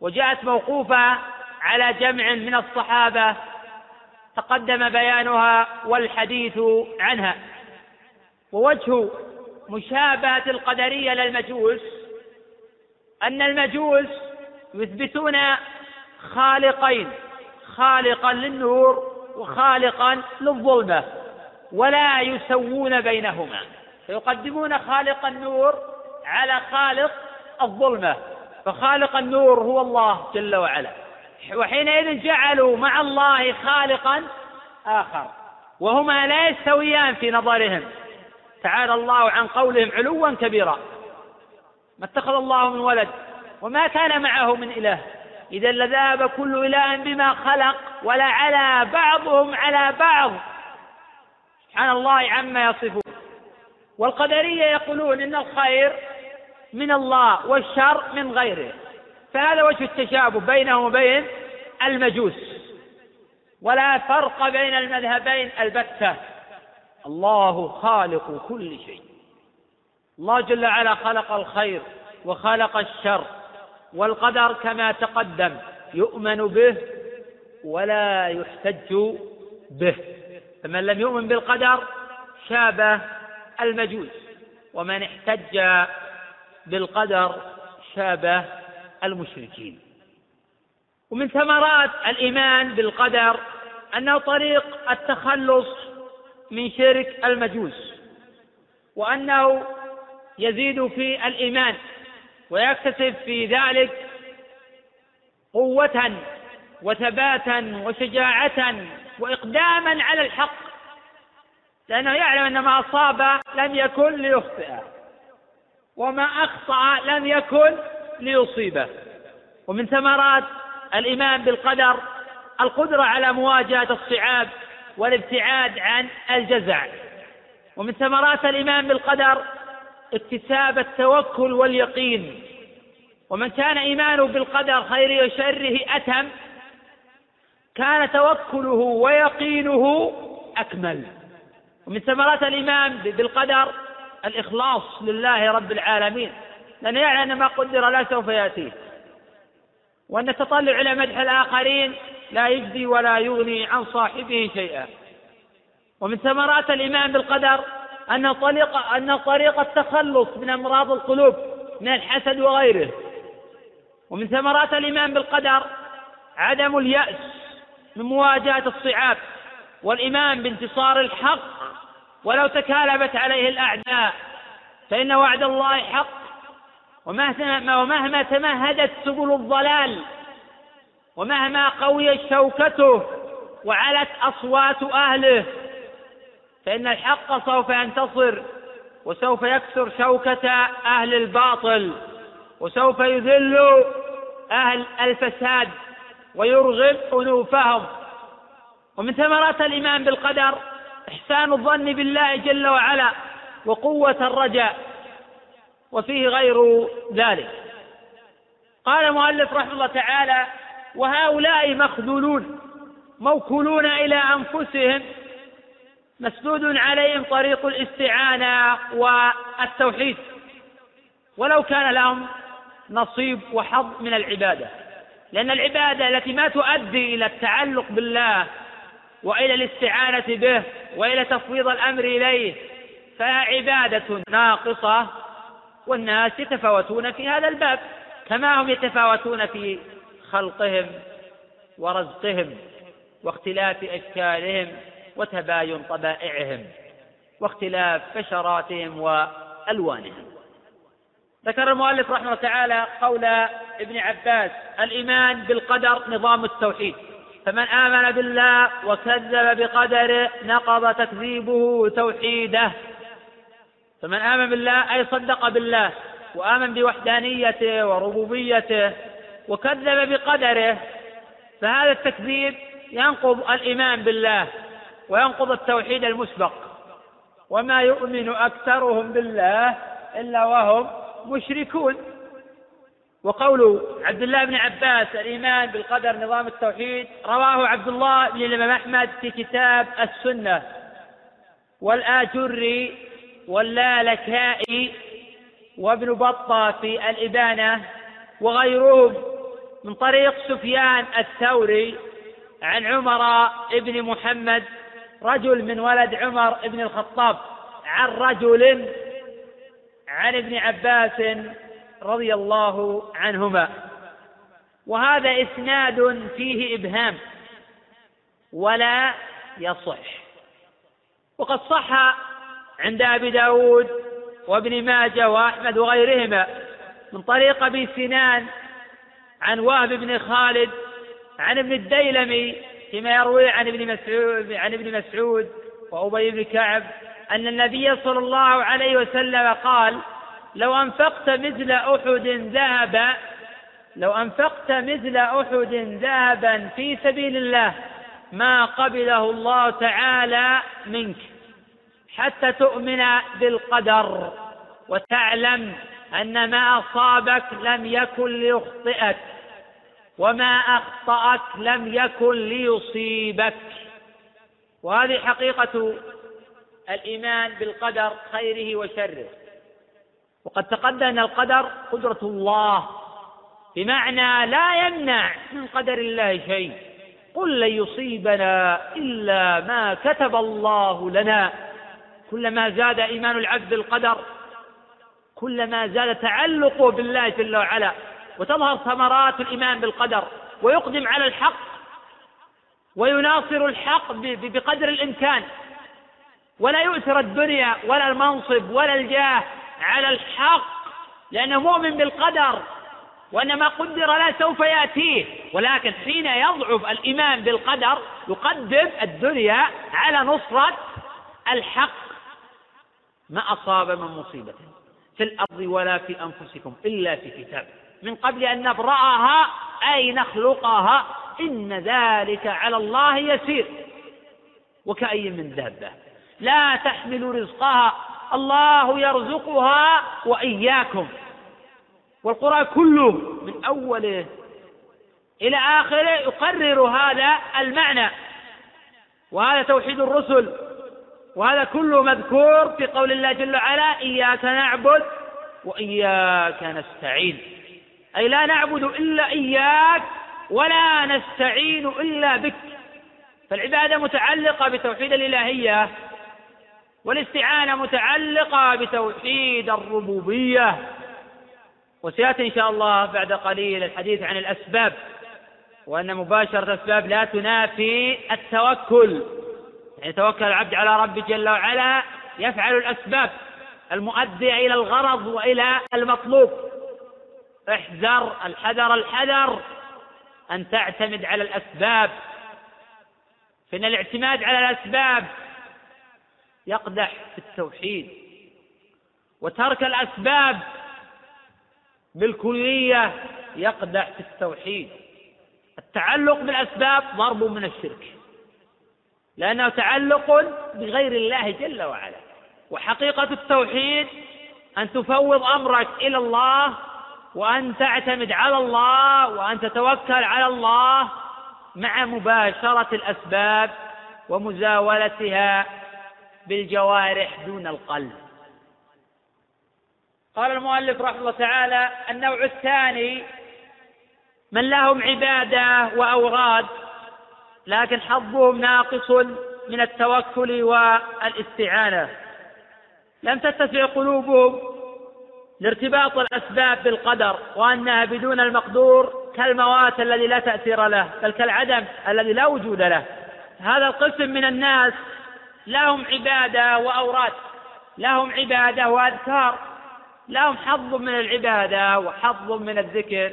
وجاءت موقوفة على جمع من الصحابة تقدم بيانها والحديث عنها. ووجه مشابهة القدرية للمجوس أن المجوس يثبتون خالقين خالقا للنور وخالقا للظلمة ولا يسوون بينهما. فيقدمون خالق النور على خالق الظلمة. فخالق النور هو الله جل وعلا. وحينئذ جعلوا مع الله خالقا آخر. وهما لا يستويان في نظرهم. تعالى الله عن قولهم علوا كبيرا. ما اتخذ الله من ولد وما كان معه من إله. إذا لذهب كل إله بما خلق ولا على بعضهم على بعض. سبحان الله عما يصفون. والقدرية يقولون إن الخير من الله والشر من غيره. فهذا وجه التشابه بينهم وبين المجوس. ولا فرق بين المذهبين البتة. الله خالق كل شيء. الله جل وعلا خلق الخير وخلق الشر والقدر كما تقدم. يؤمن به ولا يحتج به. فمن لم يؤمن بالقدر شابه المجوس. ومن احتج بالقدر شابه المشركين. ومن ثمرات الإيمان بالقدر أنه طريق التخلص من شرك المجوس وأنه يزيد في الإيمان ويكتسب في ذلك قوة وثباتا وشجاعة وإقداما على الحق لأنه يعلم أن ما أصاب لم يكن ليخطئه. وما أخطأ لم يكن ليصيبه. ومن ثمرات الإيمان بالقدر القدرة على مواجهة الصعاب والابتعاد عن الجزع. ومن ثمرات الإيمان بالقدر اكتساب التوكل واليقين. ومن كان إيمانه بالقدر خيره وشره أتم كان توكله ويقينه أكمل. ومن ثمرات الإيمان بالقدر الإخلاص لله رب العالمين. لأنه يعلم أن ما قدر لا سوف يأتيه وأن التطلع إلى مدح الآخرين لا يجزي ولا يغني عن صاحبه شيئا. ومن ثمرات الإيمان بالقدر أن طريق أن طريق التخلص من أمراض القلوب من الحسد وغيره. ومن ثمرات الإيمان بالقدر عدم اليأس من مواجهة الصعاب والإيمان بانتصار الحق ولو تكالبت عليه الأعداء فإن وعد الله حق. ومهما, تمهدت سبل الضلال ومهما قويت شوكته وعلت أصوات أهله فإن الحق سوف ينتصر وسوف يكسر شوكة أهل الباطل وسوف يذل أهل الفساد ويرغب أنوفهم. ومن ثمرات الإيمان بالقدر إحسان الظن بالله جل وعلا وقوة الرجاء وفيه غير ذلك. قال المؤلف رحمه الله تعالى وهؤلاء مخذولون موكولون إلى أنفسهم مسدود عليهم طريق الاستعانة والتوحيد. ولو كان لهم نصيب وحظ من العبادة لأن العبادة التي ما تؤدي إلى التعلق بالله وإلى الاستعانة به وإلى تفويض الأمر إليه فهي عبادة ناقصة والناس يتفاوتون في هذا الباب كما هم يتفاوتون في خلقهم ورزقهم واختلاف أشكالهم وتباين طبائعهم واختلاف بشراتهم وألوانهم. ذكر المؤلف رحمه الله تعالى قول ابن عباس الإيمان بالقدر نظام التوحيد. فمن آمن بالله وكذب بقدره نقض تكذيبه توحيده. فمن آمن بالله أي صدق بالله وآمن بوحدانيته وربوبيته وكذب بقدره فهذا التكذيب ينقض الإيمان بالله وينقض التوحيد المسبق. وما يؤمن أكثرهم بالله إلا وهم مشركون. وقول عبد الله بن عباس الإيمان بالقدر نظام التوحيد رواه عبد الله بن الإمام أحمد في كتاب السنة. والآجري واللالكائي وابن بطة في الإبانة وغيرهم من طريق سفيان الثوري عن عمر بن محمد رجل من ولد عمر بن الخطاب عن رجل عن ابن عباس رضي الله عنهما. وهذا إسناد فيه إبهام ولا يصح. وقد صح عند أبي داود وابن ماجه وأحمد وغيرهما من طريق أبي سنان عن وهب بن خالد عن ابن الديلمي فيما يروي عن ابن مسعود عن ابن مسعود وأبي بن كعب أن النبي صلى الله عليه وسلم قال لو أنفقت مثل أحد ذهبا لو أنفقت مثل أحد ذهبا في سبيل الله ما قبله الله تعالى منك حتى تؤمن بالقدر وتعلم أن ما أصابك لم يكن ليخطئك وما أخطأك لم يكن ليصيبك. وهذه حقيقة الإيمان بالقدر خيره وشره. وقد تقدم أن القدر قدرة الله. بمعنى لا يمنع من قدر الله شيء. قل لن يصيبنا إلا ما كتب الله لنا. كلما زاد إيمان العبد بالقدر كلما زاد تعلقه بالله جل وعلا وتظهر ثمرات الإيمان بالقدر ويقدم على الحق ويناصر الحق بقدر الإمكان. ولا يؤثر الدنيا ولا المنصب ولا الجاه على الحق لأنه مؤمن بالقدر وأن ما قدر لا سوف يأتيه. ولكن حين يضعف الإيمان بالقدر يقدم الدنيا على نصرة الحق. ما أصاب من مصيبة في الأرض ولا في أنفسكم إلا في كتاب. من قبل أن نبرأها أي نخلقها إن ذلك على الله يسير. وكأي من دابة. لا تحمل رزقها الله يرزقها وإياكم. والقرآن كله من أوله إلى آخره يقرر هذا المعنى. وهذا توحيد الرسل. وهذا كله مذكور في قول الله جل وعلا إياك نعبد وإياك نستعين. أي لا نعبد إلا إياك ولا نستعين إلا بك. فالعبادة متعلقة بتوحيد الإلهية. والاستعانة متعلقة بتوحيد الربوبية. وسيأتي إن شاء الله بعد قليل الحديث عن الأسباب وأن مباشرة الأسباب لا تنافي التوكل. يعني توكل العبد على ربه جل وعلا يفعل الأسباب المؤدية إلى الغرض وإلى المطلوب. احذر الحذر الحذر أن تعتمد على الأسباب. فإن الاعتماد على الأسباب يقدح في التوحيد وترك الأسباب بالكلية يقدح في التوحيد. التعلق بالأسباب ضرب من الشرك لأنه تعلق بغير الله جل وعلا. وحقيقة التوحيد أن تفوض أمرك إلى الله وأن تعتمد على الله وأن تتوكل على الله مع مباشرة الأسباب ومزاولتها بالجوارح دون القلب. قال المؤلف رحمه الله تعالى النوع الثاني من لهم عبادة وأوراد لكن حظهم ناقص من التوكل والاستعانة. لم تتسع قلوبهم لارتباط الأسباب بالقدر وأنها بدون المقدور كالموات الذي لا تأثير له بل كالعدم الذي لا وجود له. هذا القسم من الناس لهم عبادة وأوراد لهم عبادة وأذكار لهم حظ من العبادة وحظ من الذكر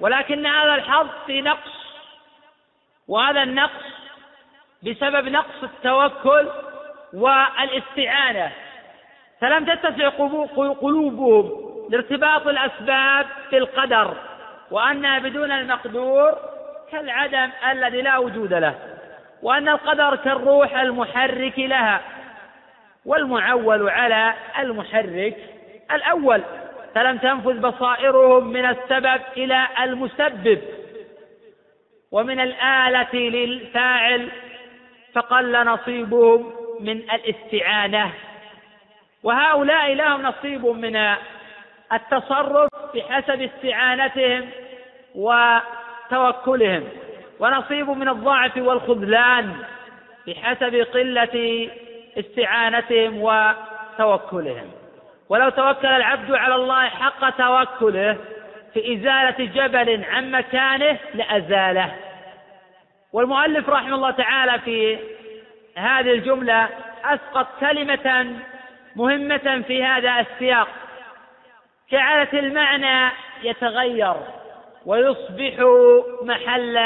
ولكن هذا الحظ في نقص وهذا النقص بسبب نقص التوكل والاستعانة. فلم تتسع قلوبهم لارتباط الأسباب في القدر وأنها بدون المقدور كالعدم الذي لا وجود له. وأن القدر كالروح المحرك لها والمعول على المحرك الأول. فلم تنفذ بصائرهم من السبب إلى المسبب ومن الآلة للفاعل فقل نصيبهم من الاستعانة. وهؤلاء لهم نصيب من التصرف بحسب استعانتهم وتوكلهم. ونصيب من الضعف والخذلان بحسب قلة استعانتهم وتوكلهم. ولو توكل العبد على الله حق توكله في إزالة جبل عن مكانه لأزاله. والمؤلف رحمه الله تعالى في هذه الجملة أسقط كلمة مهمة في هذا السياق. جعلت المعنى يتغير. ويصبح محل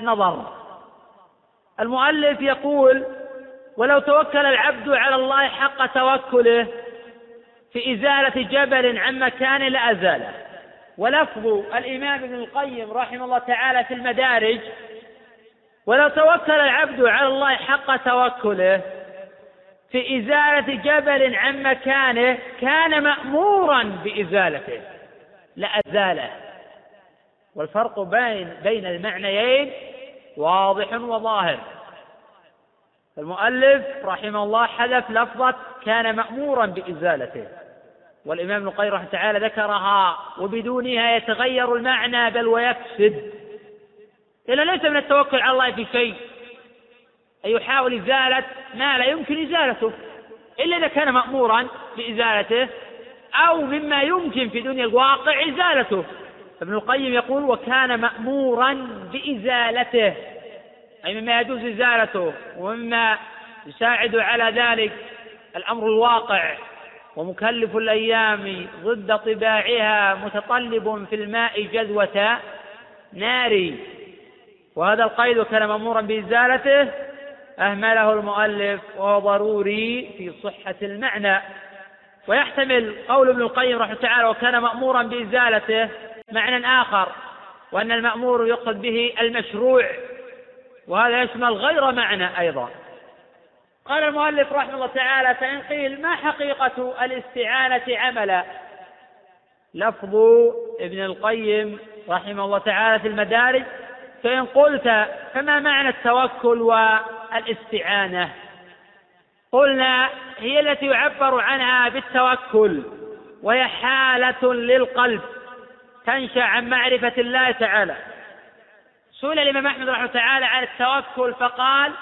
نظر. المؤلف يقول ولو توكل العبد على الله حق توكله في إزالة جبل عن مكانه لأزاله ولفظ الإمام ابن القيم رحمه الله تعالى في المدارج ولو توكل العبد على الله حق توكله في إزالة جبل عن مكانه كان مأمورا بإزالته. لأزاله والفرق بين بين المعنيين واضح وظاهر. المؤلف رحمه الله حذف لفظة كان مأمورا بإزالته والإمام ابن القيم رحمه تعالى ذكرها وبدونها يتغير المعنى بل ويفسد. لأنه ليس من التوكل على الله في شيء. أن يحاول إزالة ما لا يمكن إزالته. إلا إذا كان مأمورا بإزالته أو مما يمكن في دنيا الواقع إزالته. ابن القيم يقول وكان مأمورا بإزالته أي مما يجوز إزالته ومما يساعد على ذلك الأمر الواقع. ومكلف الأيام ضد طباعها متطلب في الماء جذوة نار. وهذا القيد كان مأمورا بإزالته أهمله المؤلف وهو ضروري في صحة المعنى. ويحتمل قول ابن القيم رحمه تعالى وكان مأمورا بإزالته معنى آخر وأن المأمور يقصد به المشروع وهذا يشمل غير معنى أيضا. قال المؤلف رحمه الله تعالى فإن قيل ما حقيقة الاستعانة عملا؟ لفظ ابن القيم رحمه الله تعالى في المدارج فإن قلت فما معنى التوكل والاستعانة؟ قلنا هي التي يعبر عنها بالتوكل وهي حالة للقلب. تنشأ عن معرفة الله تعالى. سئل الإمام أحمد رحمه تعالى عن التوكل فقال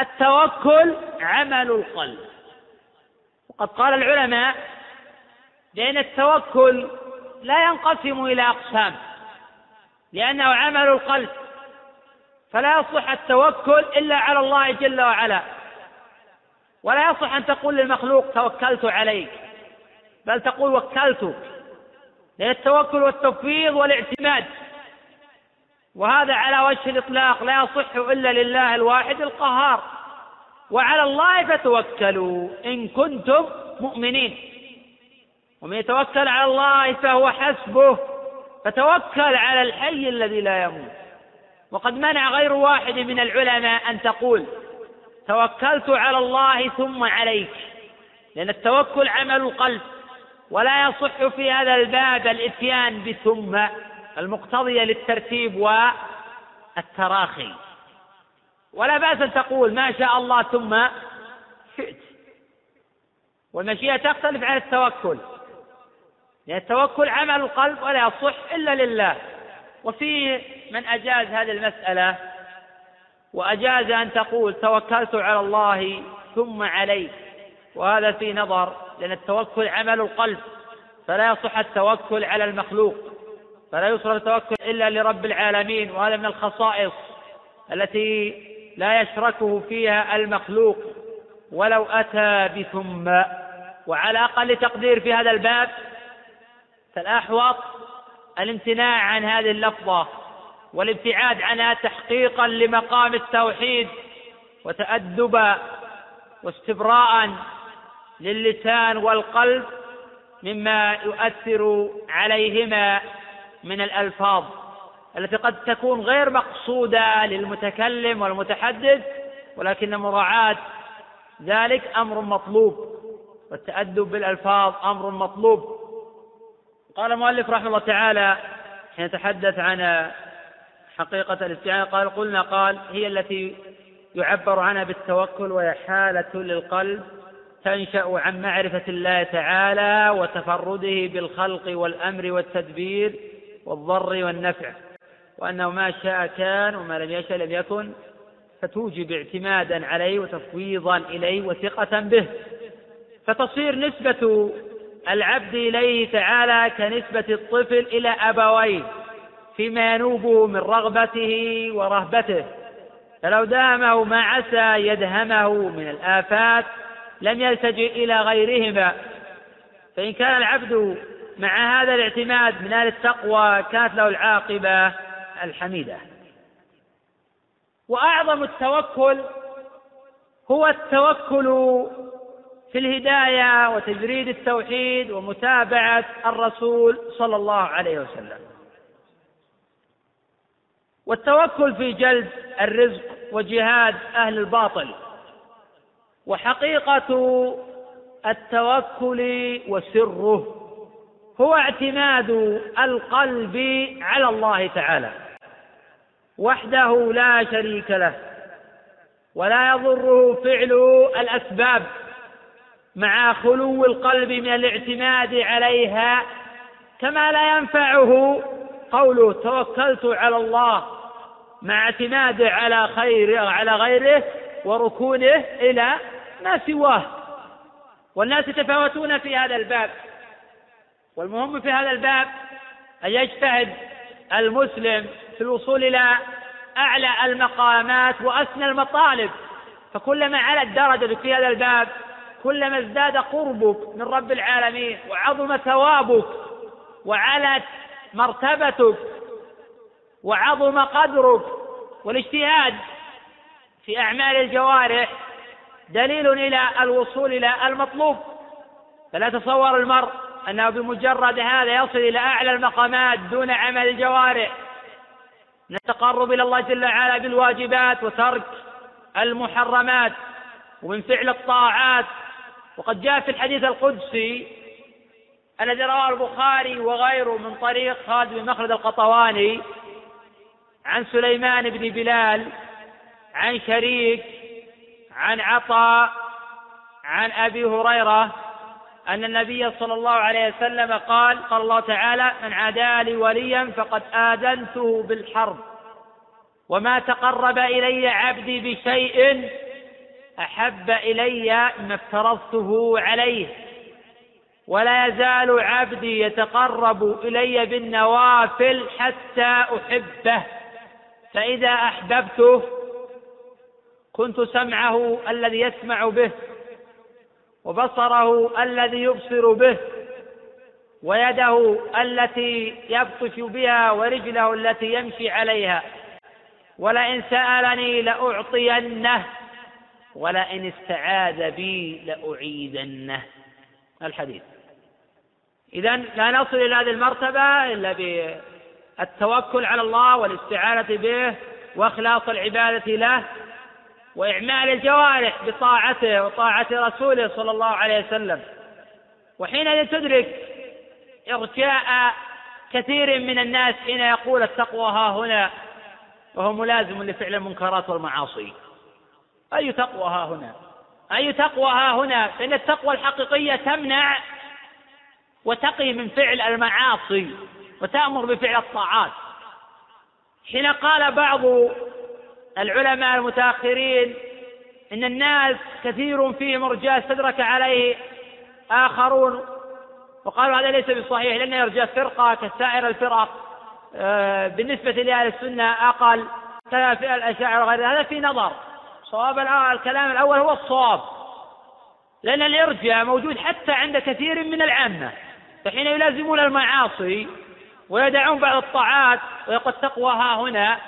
التوكل عمل القلب. وقد قال العلماء بأن التوكل لا ينقسم إلى أقسام لأنه عمل القلب. فلا يصح التوكل إلا على الله جل وعلا. ولا يصح أن تقول للمخلوق توكلت عليك بل تقول وكلتك. لأن التوكل والتفويض والاعتماد. وهذا على وجه الإطلاق لا يصح إلا لله الواحد القهار. وعلى الله فتوكلوا إن كنتم مؤمنين. ومن يتوكل على الله فهو حسبه. فتوكل على الحي الذي لا يموت. وقد منع غير واحد من العلماء أن تقول توكلت على الله ثم عليك. لأن التوكل عمل القلب. ولا يصح في هذا الباب الاتيان بثم المقتضية للترتيب والتراخي. ولا بأس أن تقول ما شاء الله ثم شئت. والمشيئة تختلف عن التوكل. لأن التوكل عمل القلب ولا يصح إلا لله. وفي من أجاز هذه المسألة وأجاز أن تقول توكلت على الله ثم عليك وهذا في نظر لأن التوكل عمل القلب فلا يصح التوكل على المخلوق فلا يصرف التوكل إلا لرب العالمين وهذا من الخصائص التي لا يشركه فيها المخلوق. ولو أتى بثم وعلى أقل تقدير في هذا الباب فالأحوط الامتناع عن هذه اللفظة والابتعاد عنها تحقيقا لمقام التوحيد وتأدبا واستبراء للسان والقلب مما يؤثر عليهما من الألفاظ التي قد تكون غير مقصودة للمتكلم والمتحدث ولكن مراعاة ذلك أمر مطلوب والتأدب بالألفاظ أمر مطلوب. قال المؤلف رحمه الله تعالى حين يتحدث عن حقيقة الاستعانة قال قلنا قال هي التي يعبر عنها بالتوكل وهي حالة للقلب تنشأ عن معرفة الله تعالى وتفرده بالخلق والأمر والتدبير والضر والنفع وأنه ما شاء كان وما لم يشاء لم يكن فتوجب اعتمادا عليه وتفويضا إليه وثقة به. فتصير نسبة العبد إليه تعالى كنسبة الطفل إلى أبويه فيما ينوبه من رغبته ورهبته. فلو دامه ما عسى يدهمه من الآفات لم يلتجئ إلى غيرهما. فإن كان العبد مع هذا الاعتماد من أهل التقوى كانت له العاقبة الحميدة. وأعظم التوكل هو التوكل في الهداية وتجريد التوحيد ومتابعة الرسول صلى الله عليه وسلم. والتوكل في جلب الرزق وجهاد أهل الباطل. وحقيقة التوكل وسره هو اعتماد القلب على الله تعالى وحده لا شريك له ولا يضره فعل الأسباب مع خلو القلب من الاعتماد عليها كما لا ينفعه قوله توكلت على الله مع اعتماده على خير على غيره وركونه إلى ما سواه. والناس يتفاوتون في هذا الباب. والمهم في هذا الباب أن يجتهد المسلم في الوصول إلى أعلى المقامات وأسنى المطالب. فكلما علت درجتك في هذا الباب كلما ازداد قربك من رب العالمين وعظم ثوابك وعلت مرتبتك وعظم قدرك والاجتهاد في أعمال الجوارح دليل إلى الوصول إلى المطلوب. فلا تصور المرء أنه بمجرد هذا يصل إلى أعلى المقامات دون عمل الجوارح. من التقرب إلى الله جل وعلا بالواجبات وترك المحرمات ومن فعل الطاعات. وقد جاء في الحديث القدسي الذي رواه البخاري وغيره من طريق خالد بن مخلد القطواني عن سليمان بن بلال عن شريك عن عطاء عن أبي هريرة أن النبي صلى الله عليه وسلم قال قال الله تعالى من عادى لي وليا فقد آذنته بالحرب وما تقرب إلي عبدي بشيء أحب إلي ما افترضته عليه ولا يزال عبدي يتقرب إلي بالنوافل حتى أحبه فإذا أحببته كنت سمعه الذي يسمع به وبصره الذي يبصر به ويده التي يبطش بها ورجله التي يمشي عليها. ولئن سألني لأعطينه ولئن استعاذ بي لأعيذنه. الحديث. إذا لا نصل إلى هذه المرتبة إلا بالتوكل على الله والاستعانة به وإخلاص العبادة له. وإعمال الجوارح بطاعته وطاعة رسوله صلى الله عليه وسلم. وحينئذ تدرك إرجاء كثير من الناس حين يقول التقوى ها هنا وهو ملازم لفعل المنكرات والمعاصي. أي تقوى ها هنا؟ أي تقوى ها هنا؟ فإن التقوى الحقيقية تمنع وتقي من فعل المعاصي وتأمر بفعل الطاعات. حين قال بعض العلماء المتأخرين إن الناس كثير فيهم رجال استدرك عليه آخرون وقالوا هذا ليس بصحيح لأن يرجى فرقة كسائر الفرق آه، بالنسبة لأهل السنة أقل كذا في الأشاعرة وغير هذا في نظر. صواب الكلام الأول هو الصواب. لأن الإرجاء موجود حتى عند كثير من العامة. فحين يلازمون المعاصي ويدعون بعض الطاعات ويقول التقوى ها هنا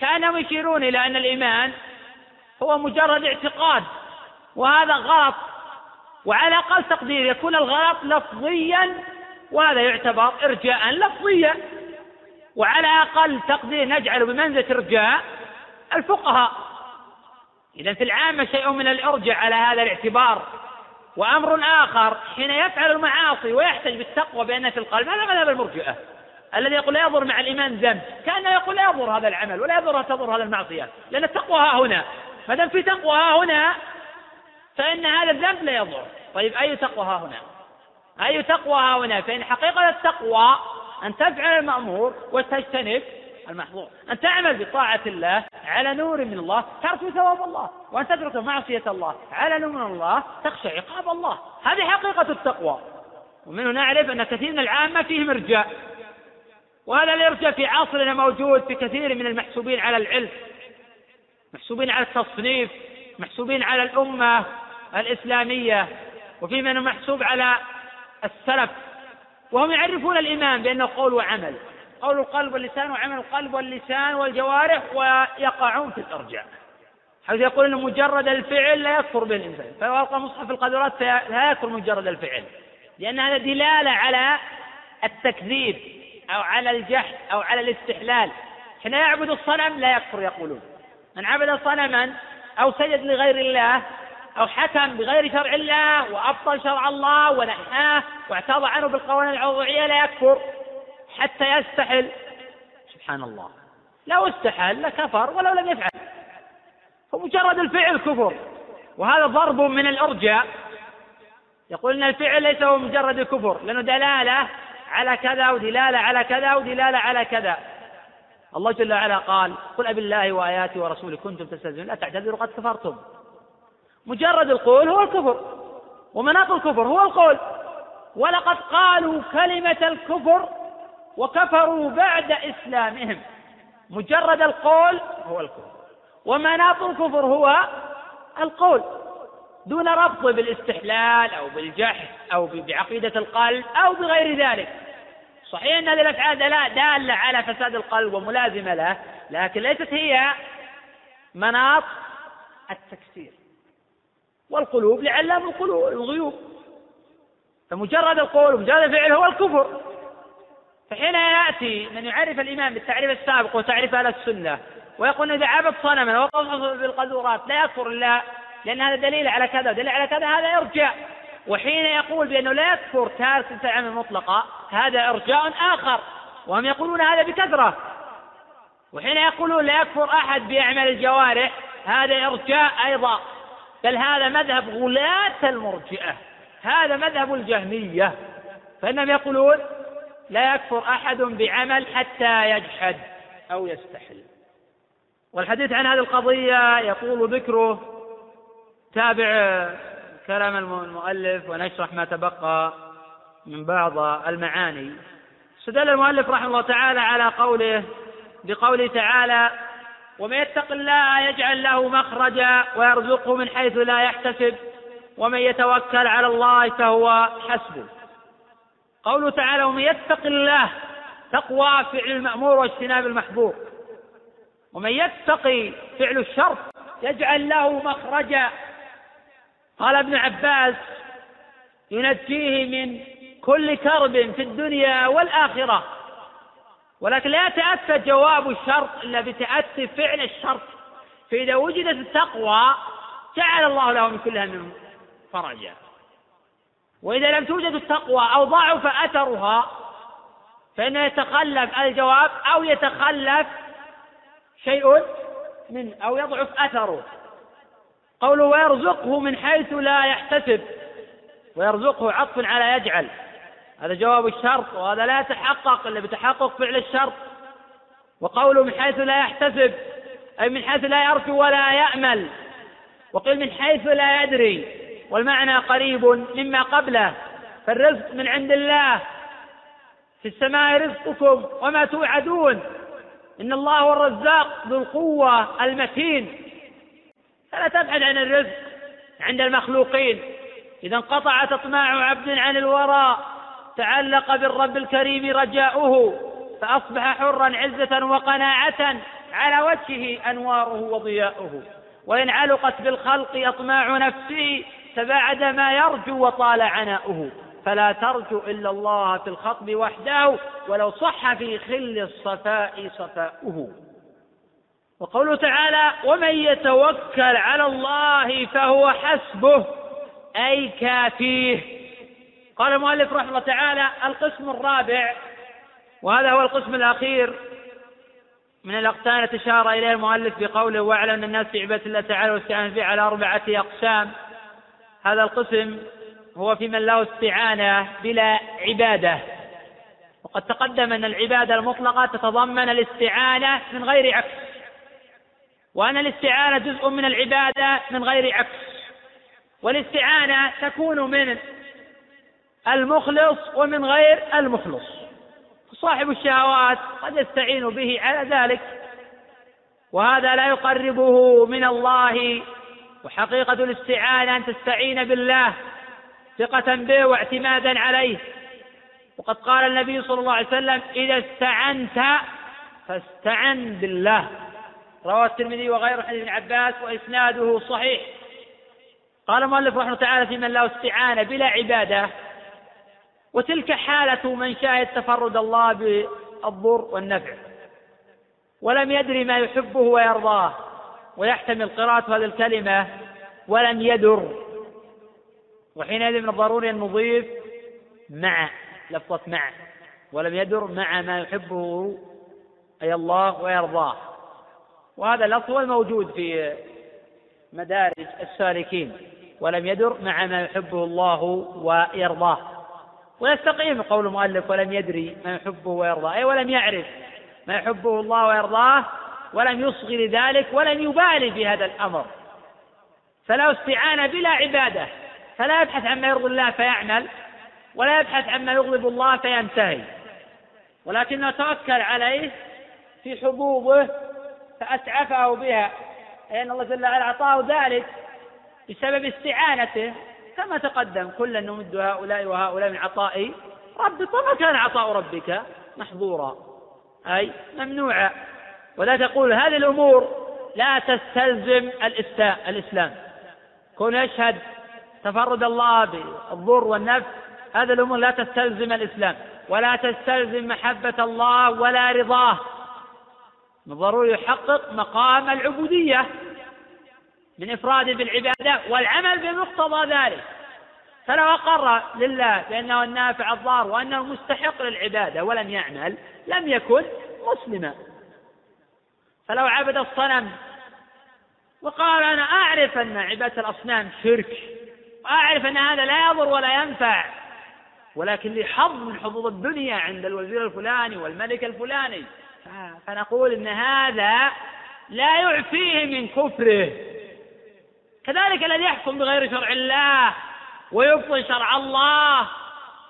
كانهم يشيرون إلى أن الإيمان هو مجرد اعتقاد وهذا غلط. وعلى أقل تقدير يكون الغلط لفظيا وهذا يعتبر إرجاء لفظيا. وعلى أقل تقدير نجعل بمنزلة إرجاء الفقهاء. إذا في العامة شيء من الإرجاء على هذا الاعتبار. وأمر آخر حين يفعل المعاصي ويحتج بالتقوى بأن في القلب هذا مذهب المرجئة. الذي يقول لا يضر مع الإيمان ذنب. كأنه يقول لا يضر هذا العمل ولا يضر تضر هذا المعصية. لأن التقوى ها هنا. ما دام في تقوى ها هنا فإن هذا الذنب لا يضر. طيب أي تقوى ها هنا؟ أي تقوى ها هنا؟ فإن حقيقة التقوى أن تفعل المأمور وتجتنب المحظور. أن تعمل بطاعة الله على نور من الله ترجو ثواب الله؟ وأن تترك معصية الله على نور من الله تخشى عقاب الله. هذه حقيقة التقوى. ومنه نعرف أن كثير من العامة فيهم إرجاء وهذا الإرجاء في عصرنا موجود في كثير من المحسوبين على العلم محسوبين على التصنيف محسوبين على الأمة الإسلامية وفي من محسوب على السلف. وهم يعرفون الإيمان بأنه قول وعمل قول القلب واللسان وعمل القلب واللسان والجوارح ويقعون في الإرجاء. حيث يقول أن مجرد الفعل لا يكفر به الإنسان فلو ألقى مصحف القدرات لا يكفر مجرد الفعل لأن هذا دلالة على التكذيب. أو على الجحد أو على الاستحلال. حين يعبد الصنم لا يكفر يقولون. من عبد صنما أو سجد لغير الله أو حكم بغير شرع الله وأبطل شرع الله ونحاه واعترض عنه بالقوانين العضوية لا يكفر حتى يستحل. سبحان الله. لو استحل لكفر ولو لم يفعل. فمجرد الفعل كفر. وهذا ضرب من الأرجاء. يقول إن الفعل ليس هو مجرد الكفر لأنه دلالة على كذا ودلالة على كذا ودلالة على كذا. الله جل وعلا قال قل أبي الله وآياته ورسوله كنتم تستهزئون لا تعتذروا قد كفرتم؟ مجرد القول هو الكفر ومناط الكفر هو القول. ولقد قالوا كلمة الكفر وكفروا بعد إسلامهم. مجرد القول هو الكفر ومناط الكفر هو القول. دون ربط بالاستحلال أو بالجحد أو بعقيدة القلب أو بغير ذلك. صحيح أن هذه الأفعال دالة على فساد القلب وملازمة له لكن ليست هي مناط التكسير والقلوب لعلام القلوب الغيوب. فمجرد القول ومجرد الفعل هو الكفر. فحين يأتي من يعرف الإمام بالتعريف السابق وتعريف أهل السنة ويقول إذا عبد صنما وقصص بالقدورات لا يكفر إلا لأن هذا دليل على كذا ودليل على كذا هذا يرجع وحين يقول بأنه لا يكفر تارك العمل مطلقة هذا إرجاء آخر. وهم يقولون هذا بكثرة. وحين يقولون لا يكفر أحد بأعمال الجوارح هذا إرجاء أيضا. بل هذا مذهب غلاة المرجئة. هذا مذهب الجهمية. فإنهم يقولون لا يكفر أحد بعمل حتى يجحد أو يستحل. والحديث عن هذه القضية يطول ذكره تابع كلام المؤلف ونشرح ما تبقى من بعض المعاني. استدل المؤلف رحمه الله تعالى على قوله بقوله تعالى ومن يتق الله يجعل له مخرجا ويرزقه من حيث لا يحتسب ومن يتوكل على الله فهو حسبه. قوله تعالى ومن يتق الله تقوى فعل المأمور واجتناب المحبوب. ومن يتقي فعل الشر يجعل له مخرجا قال ابن عباس ينجيه من كل كرب في الدنيا والآخرة. ولكن لا يتأتى جواب الشرط إلا بتأتي فعل الشرط. فإذا وجدت التقوى جعل الله له من كل هم فرجا. وإذا لم توجد التقوى أو ضعف أثرها فإنه يتخلف الجواب أو يتخلف شيء من أو يضعف أثره. قوله ويرزقه من حيث لا يحتسب. ويرزقه عطف على يجعل. هذا جواب الشرط وهذا لا يتحقق إلا بتحقق فعل الشرط. وقوله من حيث لا يحتسب أي من حيث لا يرجو ولا يأمل. وقيل من حيث لا يدري والمعنى قريب مما قبله. فالرزق من عند الله. في السماء رزقكم وما توعدون. إن الله هو الرزاق ذو القوة المتين. فلا تبحث عن الرزق عند المخلوقين. إذا انقطعت أطماع عبد عن الورى تعلق بالرب الكريم رجاؤه فأصبح حرا عزة وقناعة على وجهه أنواره وضياؤه. وإن علقت بالخلق أطماع نفسه تباعد ما يرجو وطال عناؤه. فلا ترجو إلا الله في الخطب وحده ولو صح في خل الصفاء صفاؤه. وقوله تعالى ومن يتوكل على الله فهو حسبه أي كافيه. قال المؤلف رحمه الله تعالى القسم الرابع وهذا هو القسم الأخير من الأقسام التي أشار إليها المؤلف بقوله واعلم أن الناس في عبادة الله تعالى والاستعانة به على أربعة أقسام. هذا القسم هو في من له استعانة بلا عبادة. وقد تقدم أن العبادة المطلقة تتضمن الاستعانة من غير عكس. وأن الاستعانة جزء من العبادة من غير عكس. والاستعانة تكون من المخلص ومن غير المخلص. صاحب الشهوات قد يستعين به على ذلك وهذا لا يقربه من الله. وحقيقة الاستعانة أن تستعين بالله ثقة به واعتمادا عليه. وقد قال النبي صلى الله عليه وسلم إذا استعنت فاستعن بالله. رواه الترمذي وغيره حديث ابن عباس وإسناده صحيح. قال المؤلف رحمه الله تعالى في من له استعانة بلا عبادة. وتلك حالة من شاهد تفرد الله بالضر والنفع. ولم يدري ما يحبه ويرضاه. ويحتمل قراءة هذه الكلمة ولم يدر. وحينئذ من الضروري أن نضيف مع لفظة مع. ولم يدر مع ما يحبه أي الله ويرضاه. وهذا اللفظ هو الموجود في مدارج السالكين ولم يدر مع ما يحبه الله ويرضاه. ويستقيم قول المؤلف ولم يدري ما يحبه ويرضاه. أي ولم يعرف ما يحبه الله ويرضاه ولم يصغي لذلك ولم يبالي في هذا الأمر. فلا استعانة بلا عبادة. فلا يبحث عما يرضي الله فيعمل ولا يبحث عما يغضب الله فينتهي. ولكنه توكل عليه في حبوبه فأسعفه بها. لأن الله جل وعلا أعطاه ذلك بسبب استعانته. كما تقدم كلا نمد هؤلاء وهؤلاء من عطاء ربك. وما كان عطاء ربك محظورا أي ممنوعا. ولا تقول هذه الأمور لا تستلزم الإسلام. كون يشهد تفرد الله بالضر والنفع. هذه الأمور لا تستلزم الإسلام ولا تستلزم محبة الله ولا رضاه. من ضروري يحقق مقام العبودية من إفراده بالعبادة والعمل بمقتضى ذلك. فلو أقر لله بأنه النافع الضار وأنه مستحق للعبادة ولم يعمل لم يكن مسلما. فلو عبد الصنم وقال أنا أعرف أن عبادة الأصنام شرك وأعرف أن هذا لا يضر ولا ينفع ولكن لي حظ من حظوظ الدنيا عند الوزير الفلاني والملك الفلاني فنقول إن هذا لا يعفيه من كفره. كذلك الذي يحكم بغير شرع الله ويبطل شرع الله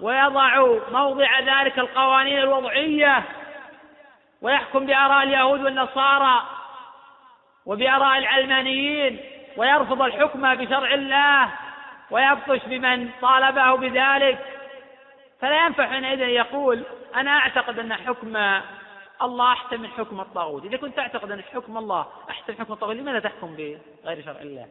ويضع موضع ذلك القوانين الوضعية ويحكم بآراء اليهود والنصارى وبآراء العلمانيين ويرفض الحكم بشرع الله ويبطش بمن طالبه بذلك. فلا ينفع حينئذ يقول أنا أعتقد أن حكم الله أحسن من حكم الطاغوت. إذا كنت تعتقد أن حكم الله أحسن من حكم الطاغوت لماذا تحكم بغير شرع الله؟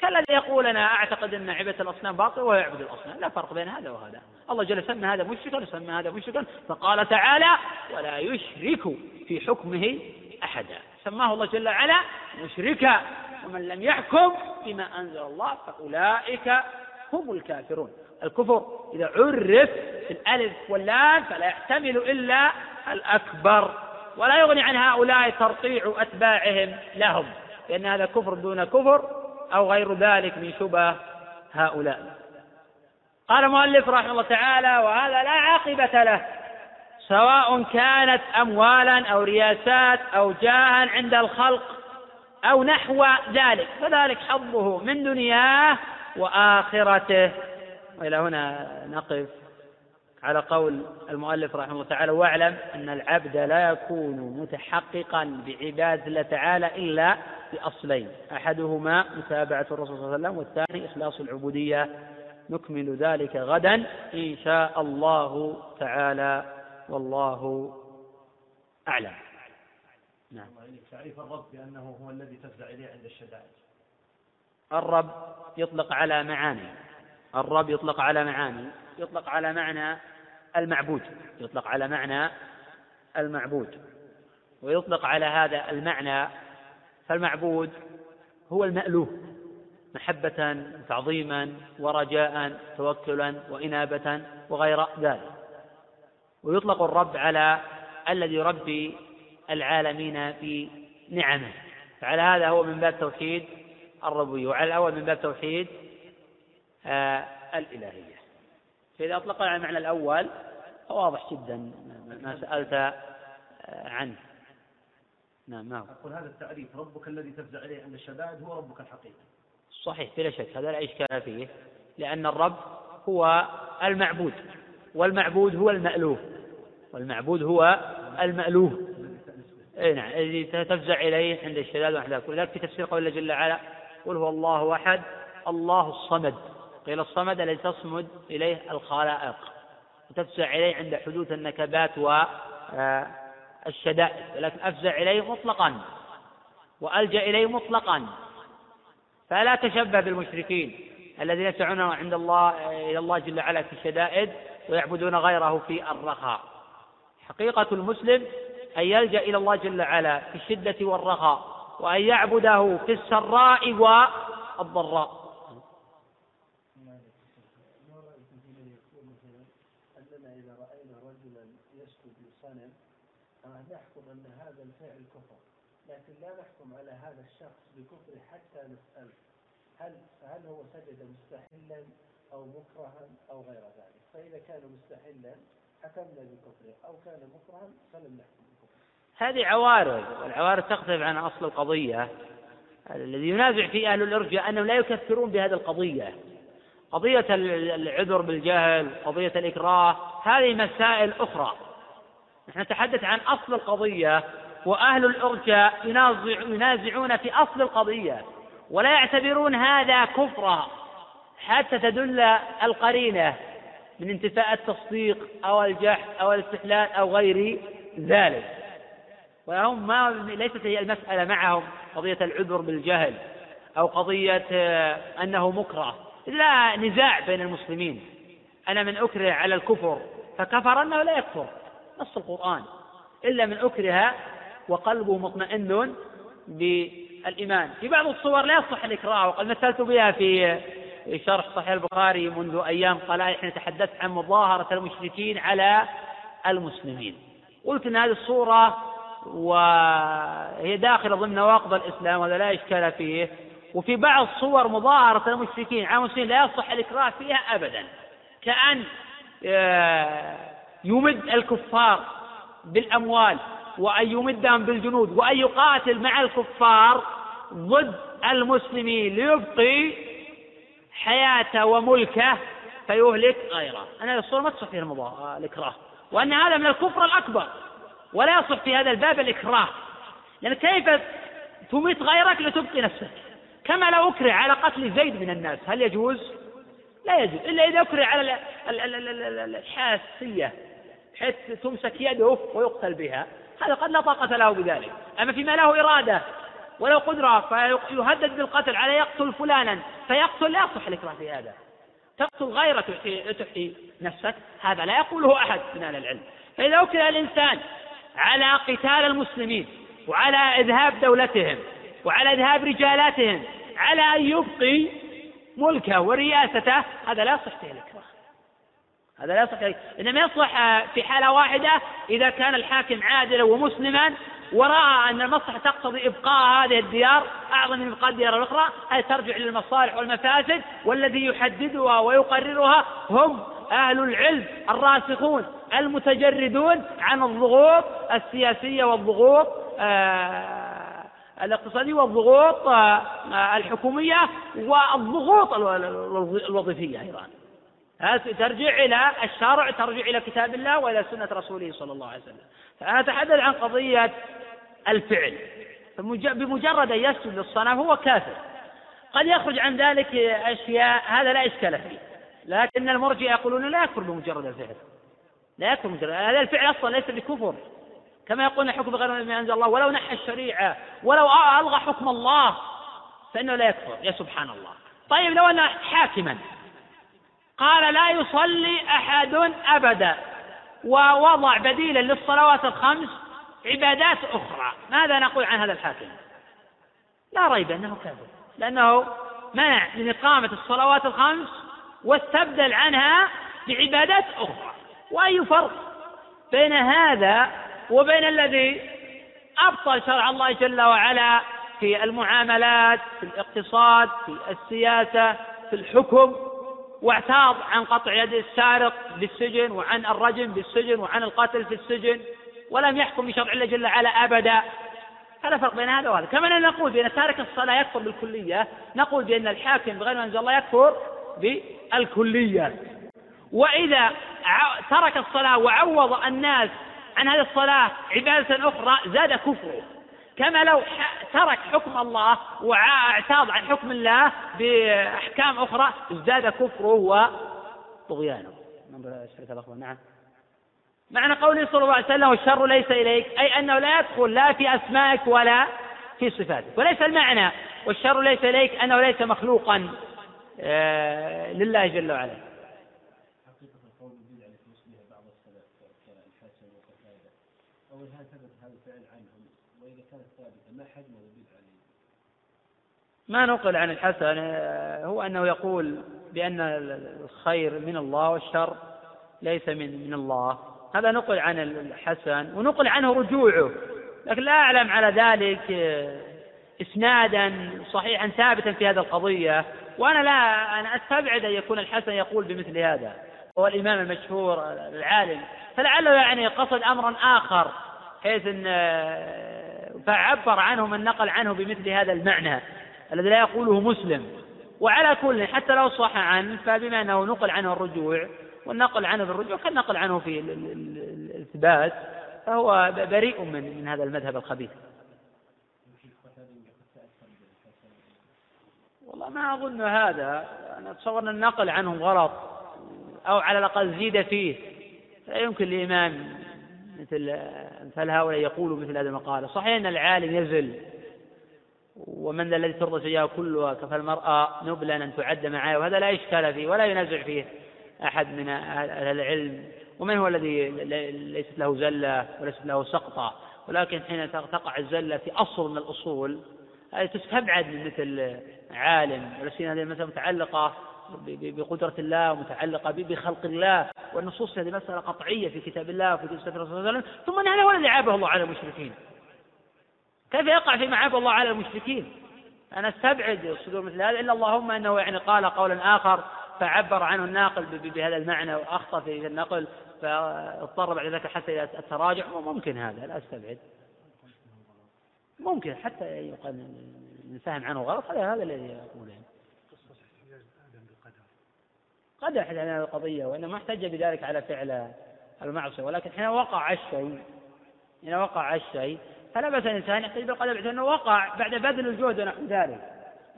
كالذي يقول أنا أعتقد أن عبادة الأصنام باطل وهو يعبد الأصنام. لا فرق بين هذا وهذا. الله جل سمى هذا مشركا وسمى هذا مشركا فقال تعالى ولا يشرك في حكمه أحدا سماه الله جل وعلا مشركا. ومن لم يحكم بما أنزل الله فأولئك هم الكافرون. الكفر إذا عرف في الألف واللام فلا يحتمل إلا الأكبر ولا يغني عن هؤلاء ترطيع أتباعهم لهم لأن هذا كفر دون كفر أو غير ذلك من شبه هؤلاء. قال المؤلف رحمه الله تعالى وهذا لا عاقبة له سواء كانت أموالا أو رياسات أو جاها عند الخلق أو نحو ذلك. فذلك حظه من دنياه وآخرته. وإلى هنا نقف. على قول المؤلف رحمه الله تعالى واعلم أن العبد لا يكون متحققا بعبادة الله تعالى إلا بأصلين أحدهما متابعة الرسول صلى الله عليه وسلم والثاني إخلاص العبودية. نكمل ذلك غدا إن شاء الله تعالى والله أعلم. نعم. تعريف الرب بأنه هو الذي تفزع إليه عند الشدائد. الرب يطلق على معاني. الرب يطلق على معاني. يطلق على معنى المعبود يطلق على معنى المعبود. ويطلق على هذا المعنى فالمعبود هو المألوه محبة تعظيما ورجاء توكلا وإنابة وغير ذلك. ويطلق الرب على الذي يربي العالمين في نعمه. فعلى هذا هو من باب توحيد الربوبية وعلى الأول من باب توحيد آه الإلهية. فإذا أطلق على المعنى الأول فواضح جدا ما سألت آه عنه. نعم هو؟ أقول هذا التعريف ربك الذي تفزع إليه عند الشدائد هو ربك الحقيقي. صحيح بلا شك هذا لا إشكال فيه لأن الرب هو المعبود والمعبود هو المألوه والمعبود هو المألوه. اي نعم الذي تفزع إليه عند الشداد واحداث ولذلك في تفسير قول الله جل وعلا قل هو الله أحد الله الصمد. قيل الصمد الذي تصمد إليه الخلائق وتفزع إليه عند حدوث النكبات والشدائد آه، ولكن أفزع إليه مطلقا وألجأ إليه مطلقا. فلا تشبه بالمشركين الذين يسعون عند الله إلى الله جل وعلا في الشدائد ويعبدون غيره في الرخاء. حقيقة المسلم أن يلجأ إلى الله جل وعلا في الشدة والرخاء وأن يعبده في السراء والضراء. هذا الفعل كفر لكن لا نحكم على هذا الشخص بكفره حتى نسأله. هل هل هو سجد مستحلا أو مكرها أو غير ذلك؟ فإذا كان مستحلا حكمنا بكفره. أو كان مكرها فلم نحكم بكفره. هذه عوارض. والعوارض تختلف عن أصل القضية. الذي ينازع فيه أهل الإرجاء أنهم لا يكفرون بهذه القضية. قضية العذر بالجهل قضية الإكراه هذه مسائل أخرى. نحن نتحدث عن أصل القضية. وأهل الإرجاء ينازعون في أصل القضية ولا يعتبرون هذا كفرا حتى تدل القرينة من انتفاء التصديق أو الجحد أو الاستحلال أو غير ذلك. وهم ما ليست هي المسألة معهم قضية العذر بالجهل أو قضية آه، أنه مكره. لا نزاع بين المسلمين. أنا من أكره على الكفر فكفر أنه لا يكفر. نص القرآن. إلا من أكره وقلبه مطمئن بالإيمان. في بعض الصور لا يصح الإكراه وقد مثلت بها في شرح صحيح البخاري منذ أيام قلائل حين تحدثت عن مظاهرة المشركين على المسلمين. قلت أن هذه الصورة وهي داخلة ضمن نواقض الإسلام وهذا لا إشكال فيه. وفي بعض صور مظاهرة المشركين على المسلمين لا يصح الإكراه فيها أبدا. كأن آه، يمد الكفار بالأموال وأن يمدهم بالجنود وأن يقاتل مع الكفار ضد المسلمين ليبقي حياته وملكه فيهلك غيره. أنا الصورة ما تصح فيها الإكراه. وأن هذا من الكفر الأكبر. ولا يصح في هذا الباب الإكراه. لأن كيف تميت غيرك لتبقي نفسك؟ كما لو أكره على قتل زيد من الناس هل يجوز؟ لا يجوز. إلا إذا أكره على الحاسية حيث تمسك يده ويقتل بها. هذا قد لا طاقة له بذلك. أما فيما له إرادة ولو قدرة فيهدد بالقتل على يقتل فلانا فيقتل لا يصح الإكراه في هذا. تقتل غيرك تحيي نفسك هذا لا يقوله أحد من أهل العلم. فإذا أكره الإنسان على قتال المسلمين وعلى إذهاب دولتهم وعلى إذهاب رجالاتهم على أن يبقي ملكه ورياسته هذا لا يصح فيه الإكراه. هذا لا يصح. إنما يصلح في حالة واحدة إذا كان الحاكم عادلا ومسلما ورأى أن المصلحة تقتضي إبقاء هذه الديار أعظم من إبقاء الديار الأخرى هذه ترجع للمصالح والمفاسد والذي يحددها ويقررها هم أهل العلم الراسخون المتجردون عن الضغوط السياسية والضغوط آه الاقتصادية والضغوط آه الحكومية والضغوط الوظيفية أيضا. ترجع إلى الشرع ترجع إلى كتاب الله وإلى سنة رسوله صلى الله عليه وسلم. فأتحدث عن قضية الفعل. بمجرد أن يسجد للصنم هو كافر. قد يخرج عن ذلك أشياء هذا لا إشكال فيه. لكن المرجئة يقولون لا يكفر بمجرد الفعل. لا يكفر بمجرد هذا الفعل أصلا ليس بكفر. كما يقولون حكم غير ما أنزل الله ولو نحى الشريعة ولو ألغى حكم الله فإنه لا يكفر. يا سبحان الله. طيب لو أن حاكما قال لا يصلي أحد أبدا ووضع بديلا للصلوات الخمس عبادات أخرى. ماذا نقول عن هذا الحاكم؟ لا ريب أنه كافر لأنه منع من إقامة الصلوات الخمس واستبدل عنها بعبادات أخرى. وأي فرق بين هذا وبين الذي أبطل شرع الله جل وعلا في المعاملات في الاقتصاد في السياسة في الحكم؟ واعتاض عن قطع يد السارق بالسجن وعن الرجم بالسجن وعن القتل في السجن ولم يحكم بشرع الله جل وعلا أبدا. هذا فرق بين هذا وهذا. كما نقول بأن تارك الصلاة يكفر بالكلية نقول بأن الحاكم بغير ما أنزل الله يكفر بالكلية. وإذا ترك الصلاة وعوض الناس عن هذه الصلاة عبادة أخرى زاد كفره. كما لو ترك حكم الله واعتاض عن حكم الله بأحكام أخرى ازداد كفره وطغيانه. نعم. معنى قوله صلى الله عليه وسلم والشر ليس إليك أي أنه لا يدخل لا في أسمائك ولا في صفاتك وليس المعنى والشر ليس إليك أنه ليس مخلوقا آه، لله جل وعلا حقيقة القول البدعة التي يصليها بعض السلف كالحسن وقتادة أو هل ثبت هذا الفعل عنهم وإذا كانت ثابتة ما حجم البدعة ما نقل عن الحسن آه، هو أنه يقول بأن الخير من الله والشر ليس من من الله. هذا نقل عن الحسن ونقل عنه رجوعه. لكن لا أعلم على ذلك آه، إسنادا صحيحا ثابتا في هذه القضية. وأنا لا أنا أستبعد أن يكون الحسن يقول بمثل هذا. هو الإمام المشهور العالم. فلعله يعني قصد أمرا آخر حيث أن آه، فعبر عنه من نقل عنه بمثل هذا المعنى. الذي لا يقوله مسلم. وعلى كل حتى لو صح عنه فبما أنه نقل عنه الرجوع والنقل عنه بالرجوع كالنقل عنه في الإثبات فهو بريء من من هذا المذهب الخبيث. والله ما أظن هذا. أنا أتصور أن النقل عنه غلط أو على الأقل زيد فيه. لا يمكن الإمام مثل مثل هؤلاء يقولوا مثل هذه المقالة صحيح أن العالم يزل. ومن ذا الذي ترضى سيئة كلها كفى المرأة نبلا أن تعد معايا وهذا لا إشكال فيه ولا ينازع فيه أحد من أهل العلم. ومن هو الذي ليست له زلة وليست له سقطة؟ ولكن حين تقع الزلة في أصل من الأصول تستبعد من مثل عالم. ولا سيما هذه المسألة متعلقة بقدرة الله ومتعلقة بخلق الله. والنصوص هذه مسألة قطعية في كتاب الله وفي سنة الرسول صلى الله عليه وسلم. ثم أن هذا هو الذي عابه الله على المشركين. كيف يقع فيما عابه الله على المشركين؟ أنا أستبعد صدور مثل هذا إلا اللهم أنه يعني قال قولا آخر فعبر عنه الناقل بهذا المعنى وأخطأ في النقل فاضطر بعد ذلك حتى إلى التراجع. ممكن هذا لا أستبعد. ممكن حتى يقال نفهم عنه غلط هذا هذا الذي يقوله قد يحدث هذه القضية وإنما احتج بذلك على فعل المعصية. ولكن حين وقع الشيء حين وقع الشيء فلا بأس الإنسان يحتج بالقدر باعتبار أنه وقع بعد بذل الجهد ونحو ذلك.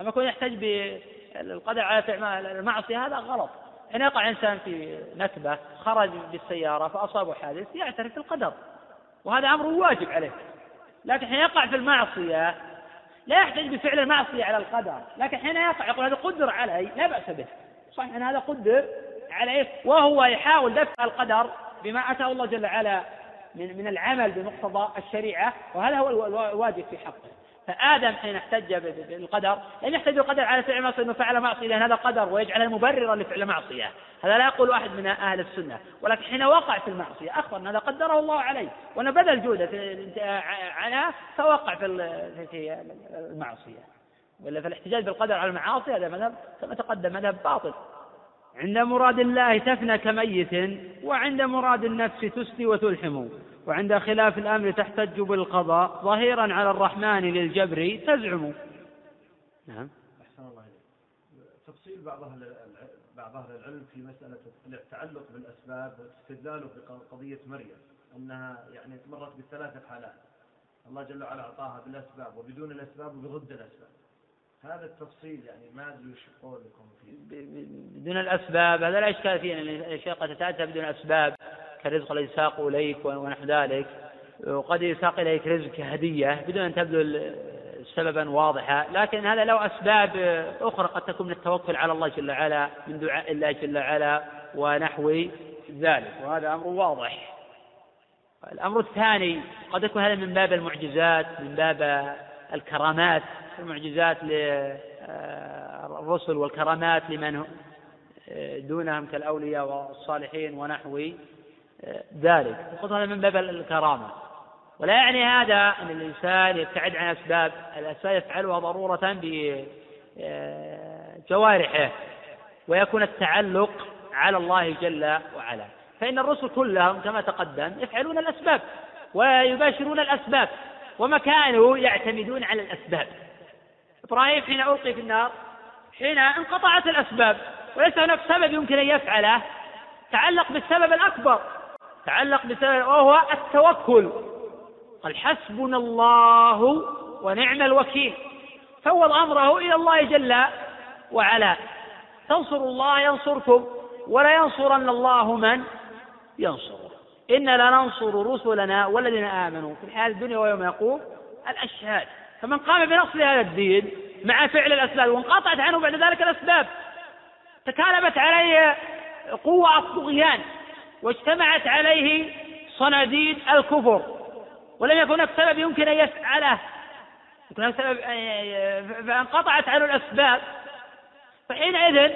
أما يكون يحتج بالقدر على فعل المعصية هذا غلط. حين يقع إنسان في نكبة خرج بالسيارة فأصابه حادث يعترف بالقدر. وهذا أمر واجب عليه. لكن حين يقع في المعصية لا يحتاج بفعل المعصية على القدر. لكن حين يقع يقول هذا قدر علي لا بأس به. صحيح أن هذا قدر عليه وهو يحاول دفع القدر بما أتاه الله جل وعلا من من العمل بمقتضى الشريعة وهذا هو الواجب في حقه. فآدم حين احتج بالقدر لم يحتج بالقدر على فعل معصية أنه فعل معصية لأن هذا قدر ويجعله مبررا لفعل معصية. هذا لا يقول أحد من أهل السنة. ولكن حين وقع في المعصية أخبر أن هذا قدره الله عليه. وأنه بذل جهده عنها فوقع في في المعصية. ولا فالاحتجاج بالقدر على المعاصي هذا مذهب كما تقدم مذهب باطل. عند مراد الله تفنى كميت وعند مراد النفس تسلي وتلحم وعند خلاف الأمر تحتج بالقضاء ظهيرا على الرحمن للجبر تزعم. نعم. أحسن الله تفصيل بعض أهل بعض أهل العلم في مسألة التعلق بالأسباب واستدلاله بقضية مريم أنها يعني مرت بثلاثة حالات. الله جل وعلا أعطاها بالأسباب وبدون الأسباب وبضد الأسباب. هذا التفصيل يعني ما أدري وش قولكم فيه. بدون الأسباب هذا لا إشكال فيه ان الاشياء قد تتاتى بدون أسباب كالرزق الذي ساقه إليك ونحو ذلك وقد يساق إليك رزق هدية بدون أن تبذل سببا واضحا لكن هذا له أسباب أخرى قد تكون من التوكل على الله جل وعلا من دعاء الله جل وعلا ونحو ذلك وهذا أمر واضح. الأمر الثاني قد يكون هذا من باب المعجزات من باب الكرامات. المعجزات للرسل والكرامات لمن دونهم كالأولياء والصالحين ونحو ذلك. وقلت هذا من باب الكرامة. ولا يعني هذا أن الإنسان يبتعد عن أسباب الأسباب يفعلها ضرورة بجوارحه ويكون التعلق على الله جل وعلا. فإن الرسل كلهم كما تقدم يفعلون الأسباب ويباشرون الأسباب وما كانوا يعتمدون على الأسباب. إبراهيم حين ألقي في النار حين انقطعت الأسباب وليس هناك سبب يمكن أن يفعله تعلق بالسبب الأكبر تعلق بسبب وهو التوكل. قال حسبنا الله ونعم الوكيل. فوض أمره إلى الله جل وعلا. تنصروا الله ينصركم ولا ينصرن الله من ينصره. إنا لننصر رسلنا والذين آمنوا. في الحياة الدنيا ويوم يقوم الأشهاد. فمن قام بنصر هذا الدين مع فعل الأسباب وانقطعت عنه بعد ذلك الأسباب تكالبت عليه قوة الطغيان واجتمعت عليه صناديد الكفر. ولم يكن هناك سبب يمكن أن يفعله. يكون سبب فانقطعت عنه الأسباب. فحينئذ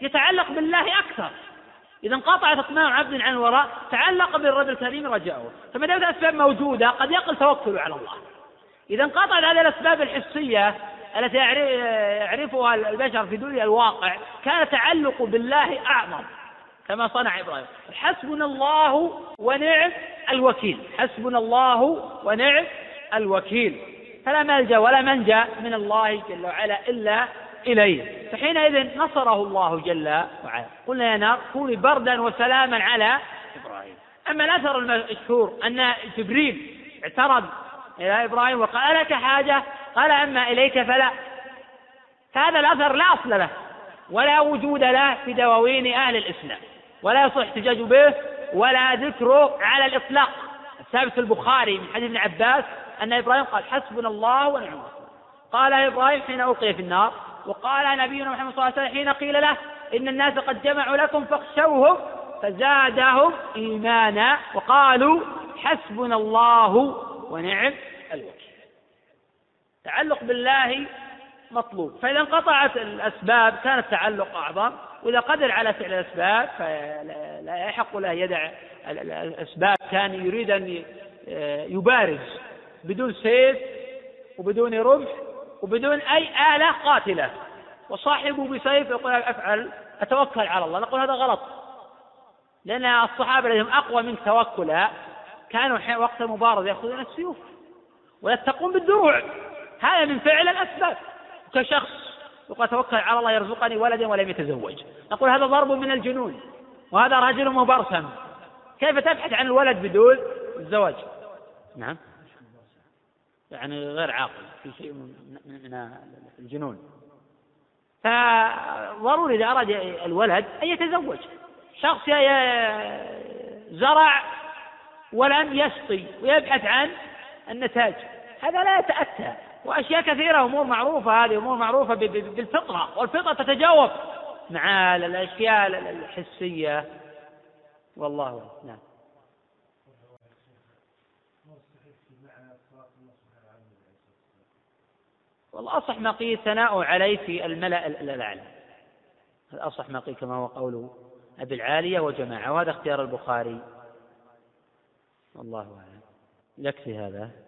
يتعلق بالله أكثر. إذا انقطعت أقناع عبد عن الوراء تعلق بالرب الكريم رجاؤه. فما دامت الأسباب موجودة قد يقل توكله على الله. إذا انقطعت هذه الأسباب الحسية التي يعرفها البشر في دنيا الواقع كان تعلق بالله أعظم كما صنع إبراهيم. حسبنا الله ونعم الوكيل. حسبنا الله ونعم الوكيل. فلا ملجأ ولا منجأ من الله جل وعلا إلا إليه. فحينئذ نصره الله جل وعلا. قلنا يا نار كوني بردا وسلاما على إبراهيم. أما الأثر المشهور أن جبريل اعترض إلى إبراهيم وقال لك حاجة قال أما إليك فلا. فهذا الأثر لا أصل له ولا وجود له في دواوين أهل الإسلام ولا يصح احتجاج به ولا ذكره على الإطلاق. الثابت في البخاري من حديث ابن عباس أن إبراهيم قال حسبنا الله ونعم الوكيل. قال إبراهيم حين ألقي في النار وقال نبينا محمد صلى الله عليه وسلم حين قيل له إن الناس قد جمعوا لكم فاخشوهم فزادهم إيمانا وقالوا حسبنا الله ونعم الوكيل تعلق بالله مطلوب. فإذا انقطعت الأسباب كان التعلق أعظم وإذا قدر على فعل الأسباب فلا يحق له يدع الأسباب كان يريد أن يبارز بدون سيف وبدون رمح وبدون أي آلة قاتلة. وصاحبه بسيف يقول أفعل أتوكل على الله. نقول هذا غلط. لأن الصحابة الذين أقوى منك توكلا كانوا وقت المبارزة يأخذون السيوف. ويتقون بالدروع. هذا من فعل الأسباب. كشخص يقول توكل على الله يرزقني ولدا ولم يتزوج. نقول هذا ضرب من الجنون وهذا رجل مبرسم. كيف تبحث عن الولد بدون الزواج؟ نعم. يعني غير عاقل في شيء من الجنون. فضروري إذا أراد الولد أن يتزوج. شخص زرع ولم يسقي ويبحث عن النتاج. هذا لا يتأتى. وأشياء كثيرة أمور معروفة هذه أمور معروفة بالفطرة. والفطرة تتجاوب مع الأشياء الحسية. والله نعم. والأصح ما قيل ثناؤه عليه في الملأ الأعلى الأصح ما قيل كما هو قوله أبي العالية وجماعة؟ وهذا اختيار البخاري. والله أعلم. يكفي هذا.